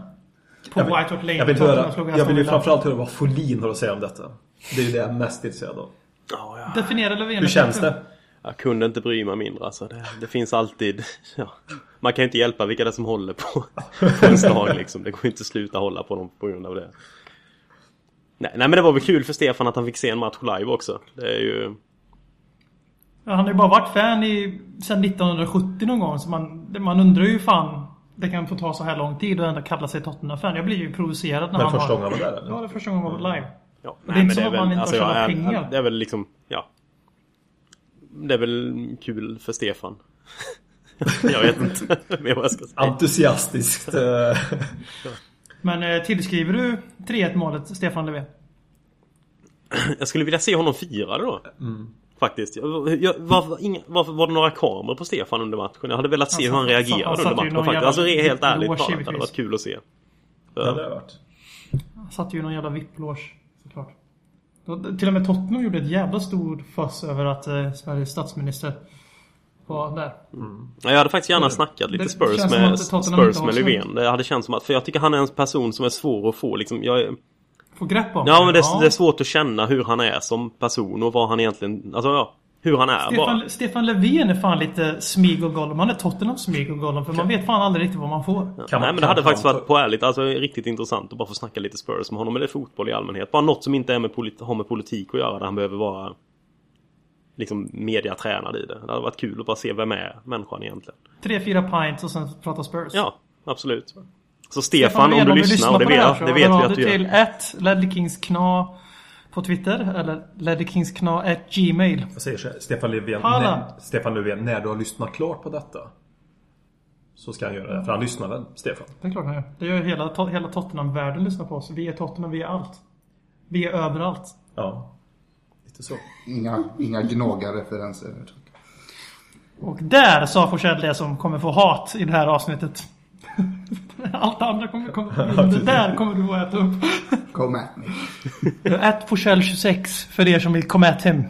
C: På
E: Jag vill,
C: White Hart Lane.
E: jag vill, höra, jag vill ju framförallt höra vad Folin har att säga om detta. Det är ju det jag är mest intresserad av.
A: Ja.
C: Definiera Löfven-effekten.
E: Hur känns det?
A: Jag kunde inte bry mig mindre alltså. Det, det finns alltid... [laughs] Ja. Man kan ju inte hjälpa vilka det är som håller på, [laughs] på en slag liksom. Det går inte att sluta hålla på dem på grund av det. Nej, nej men det var väl kul för Stefan att han fick se en match live också. Det är ju...
C: Ja, han har ju bara varit fan i, sedan 1970 någon gång. Så man, man undrar ju fan. Det kan få ta så här lång tid och ändå kalla sig Tottenham-fan. Jag blir ju provocerad när
E: Men
C: han
E: första
C: har...
E: gången var där eller?
C: Ja, det är första gången han var live.
A: Ja,
C: det är inte som att man inte har
A: jag
C: tjänat pengar.
A: Det är väl liksom... Ja. Det är väl kul för Stefan. [laughs] jag vet inte [laughs] mer vad jag ska säga.
E: Entusiastiskt. eh,
C: Men eh, tillskriver du 3-1 målet Stefan Löfven? [clears throat]
A: Jag skulle vilja se honom fira det då.
C: Mm.
A: Faktiskt. Jag, jag, varför, inga, varför var det några kameror på Stefan under matchen? Jag hade velat se
C: Han
A: hur han reagerade under matchen. Faktiskt. Alltså helt ärligt talat. Det hade varit kul att se.
E: det hade varit.
C: Han satt ju någon jävla. Då- Till och med Tottenham gjorde ett jävla stor fuss över att eh, Sveriges statsminister var där.
A: Ja, Jag hade faktiskt gärna snackat lite
C: det
A: Spurs med, Spurs med Löfven. Det hade känts som att, för jag tycker han är en person som är svår att få liksom, jag,
C: Få grepp om
A: Ja men det, är- det är svårt att känna hur han är som person och vad han egentligen, alltså ja. Hur han är bara.
C: Stefan, Stefan Löfven är fan lite smig och Gollum. Han är Tottenham smig och Gollum. För man vet fan aldrig riktigt vad man får.
E: Kan man-
A: Nej men det hade faktiskt varit på ärligt, alltså riktigt intressant att bara få snacka lite Spurs med honom eller fotboll i allmänhet. Bara något som inte är med polit- har med politik att göra där han behöver vara liksom mediatränad i det. Det hade varit kul att bara se vem är människan egentligen.
C: Tre, fyra pints och sen prata Spurs.
A: Ja, absolut. Så Stefan, om du lyssnar, och det vet,
C: så
A: det vet vi att du gör.
C: till ett ledleyKingskna på Twitter. Eller ledleyKingskna at gmail.
E: Jag säger så här, Stefan Löfven, när, Stefan Löfven, när du har lyssnat klart på detta så ska han göra det. För han lyssnar väl, Stefan?
C: Det är klart han gör. Det gör ju hela, hela Tottenham-världen lyssnar på oss. Vi är Tottenham, vi är allt. Vi är överallt.
E: Ja. Lite så.
D: Inga, inga gnagarreferenser.
C: Och där sa Forsell det som kommer få hat i det här avsnittet. [laughs] Allt andra kommer, kommer det där kommer du att äta upp.
D: Come at me. [laughs]
C: Forsell 26 för er som vill komma at him.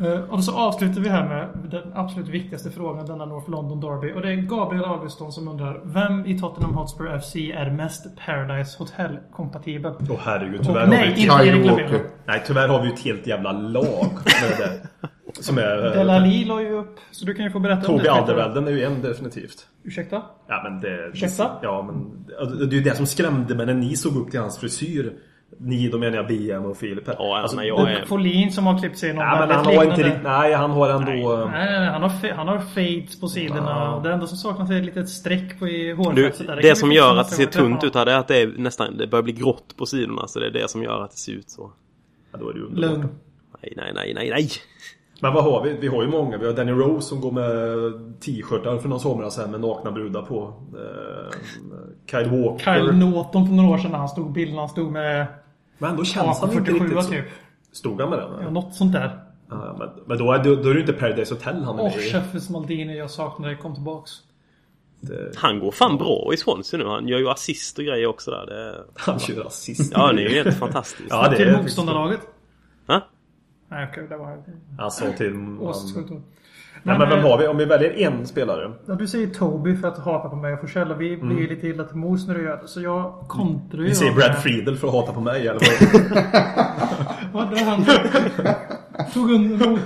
C: Eh, Och så avslutar vi här med den absolut viktigaste frågan denna North London Derby. Och det är Gabriel Augustsson som undrar Vem i Tottenham Hotspur FC är mest Paradise Hotel-kompatibel?
E: Åh herregud,
C: Och
E: tyvärr har vi
C: nej,
E: ett,
C: inte
D: Kyle
E: nej, tyvärr har vi ju ett helt jävla lag med det. Som är...
C: Delali la ju upp, så du kan ju få berätta om
E: Tobi
C: det.
E: Alderweireld är ju en definitivt.
C: Ursäkta?
E: Ja men det...
C: Ursäkta?
E: Ja men... Det är ju det som skrämde mig när ni såg upp till hans frisyr. Ni, då menar jag BM och Filip här.
A: Ja,
E: Alltså,
A: men jag är...
C: Folin som har klippt sig någon
E: Ja men han har inte riktigt... Nej, han har ändå...
C: Nej, nej, nej. Han har, han har fades på sidorna. Och det enda som saknas är ett litet streck på i hårfästet.
A: det
C: vi
A: som
C: fixa
A: gör att det ser tunt ut här det är att det är nästan, det börjar bli grått på sidorna. Så det är det som gör att det ser ut så.
E: Ja, då är det ju.
C: Lugn.
A: Nej, nej, nej, nej, nej.
E: Men vad har vi? Vi har ju många. Vi har Danny Rose som går med t-shirtar för någon somras här med nakna brudar på. Eh, Kyle Walker.
C: Kyle Norton för några år sedan när han stod bilden. Han stod med
E: Men då känns han inte
C: 47
E: riktigt så.
C: typ.
E: Stod han med den?
C: Ja, något sånt där.
E: Ja, men, men då är, det, då är det inte Paradise Hotel han är
C: Åh,
E: med i.
C: Sheffers Maldini. Jag saknar dig. Kom tillbaks.
E: Det-
A: Han går fan bra i Swansea nu. Han gör ju assist och grejer också där. Det.
E: Han kör assist.
A: Ja, det är ju helt fantastiskt.
E: Ja, det
C: Till
E: är
C: motståndarlaget.
A: Ha?
C: Nej, okej. Det var...
E: Han sa till...
C: Åsiktsskjutning.
E: Nej, men vem har vi? Om vi väljer en spelare.
C: Ja, du säger Toby för att hata på mig och Forsell och vi blir ju lite illa till mos när du gör det. Så jag kontrar ju.
E: Vi säger Brad Friedel för att hata på mig eller vad? [laughs]
C: Vad där han tog under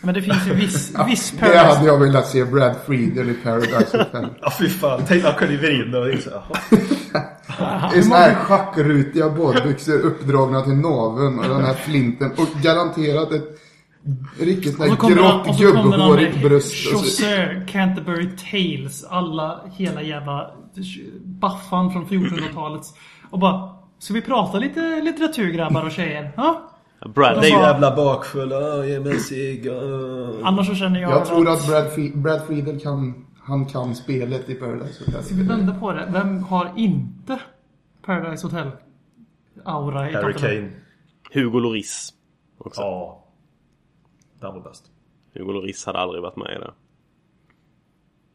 C: Men det finns ju viss, viss
D: Det
C: Paradise.
D: hade jag velat se Brad Friedel i Paradise Hotel. [laughs]
E: Ja fy fan. Tänk han kliver in och det är så här, jaha. [laughs]
D: I såna här schackrutiga badbyxor uppdragna till naveln och den här flinten. Och garanterat ett riktigt sånt
C: Och så
D: här
C: kommer han,
D: grått
C: och så kommer han
D: gubbhårigt
C: med
D: bröst.
C: Chaucer, Canterbury Tales, alla, hela jävla baffan från 1400-talet. Och bara, ska vi prata lite litteratur grabbar och tjejer? Ja?
A: Brad, det är ju...
C: bara-
E: Jävla bakfull. ah, Ge mig cigg.
C: Annars så känner jag,
D: jag tror att Brad, Brad Friedel kan, han kan spelet i Paradise Hotel.
C: Ska vi vända på det? Vem har inte Paradise Hotel? Aura i
E: Harry? Kane.
A: Hugo Lloris. Också.
E: Ja. Den var bäst.
A: Hugo Lloris hade aldrig varit med i det.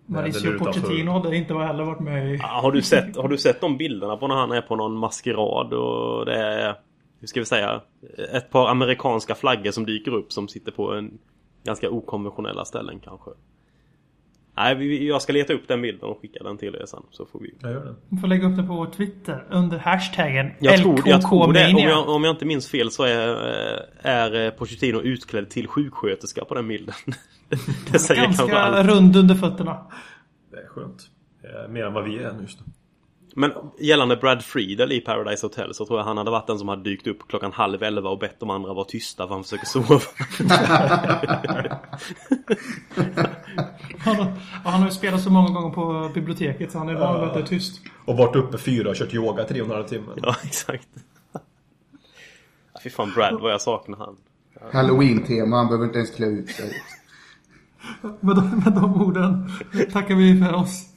C: Mauricio Pochettino hade inte heller varit med i...
A: Ja, Har du, sett, har du sett de bilderna på när han är på någon maskerad och det är, hur ska vi säga, ett par amerikanska flaggor som dyker upp som sitter på en ganska okonventionella ställen kanske. Nej, jag ska leta upp den bilden och skicka den till er sen så får vi...
E: Jag gör det.
C: Vi får lägga upp det på vår Twitter under hashtaggen
A: Jag tror, jag tror det, om jag, om jag inte minns fel så är, eh, är Pochettino utklädd till sjuksköterska på den bilden. [laughs] det säger
C: Ganska rund under fötterna.
E: Det är skönt. Eh, Mer än vad vi är nu just nu.
A: Men gällande Brad Friedel i Paradise Hotel så tror jag han hade varit den som hade dykt upp klockan halv elva och bett de andra vara tysta för han försöker sova.
C: Han har, och han har ju spelat så många gånger på biblioteket så han är van vid att det är tyst.
E: Och varit uppe fyra och kört yoga tre och en halv timme.
A: ja, exakt. Fy fan Brad vad jag saknar han.
D: Halloween-tema, han behöver inte ens klä ut sig.
C: Med de, med de orden tackar vi för oss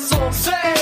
F: So Say.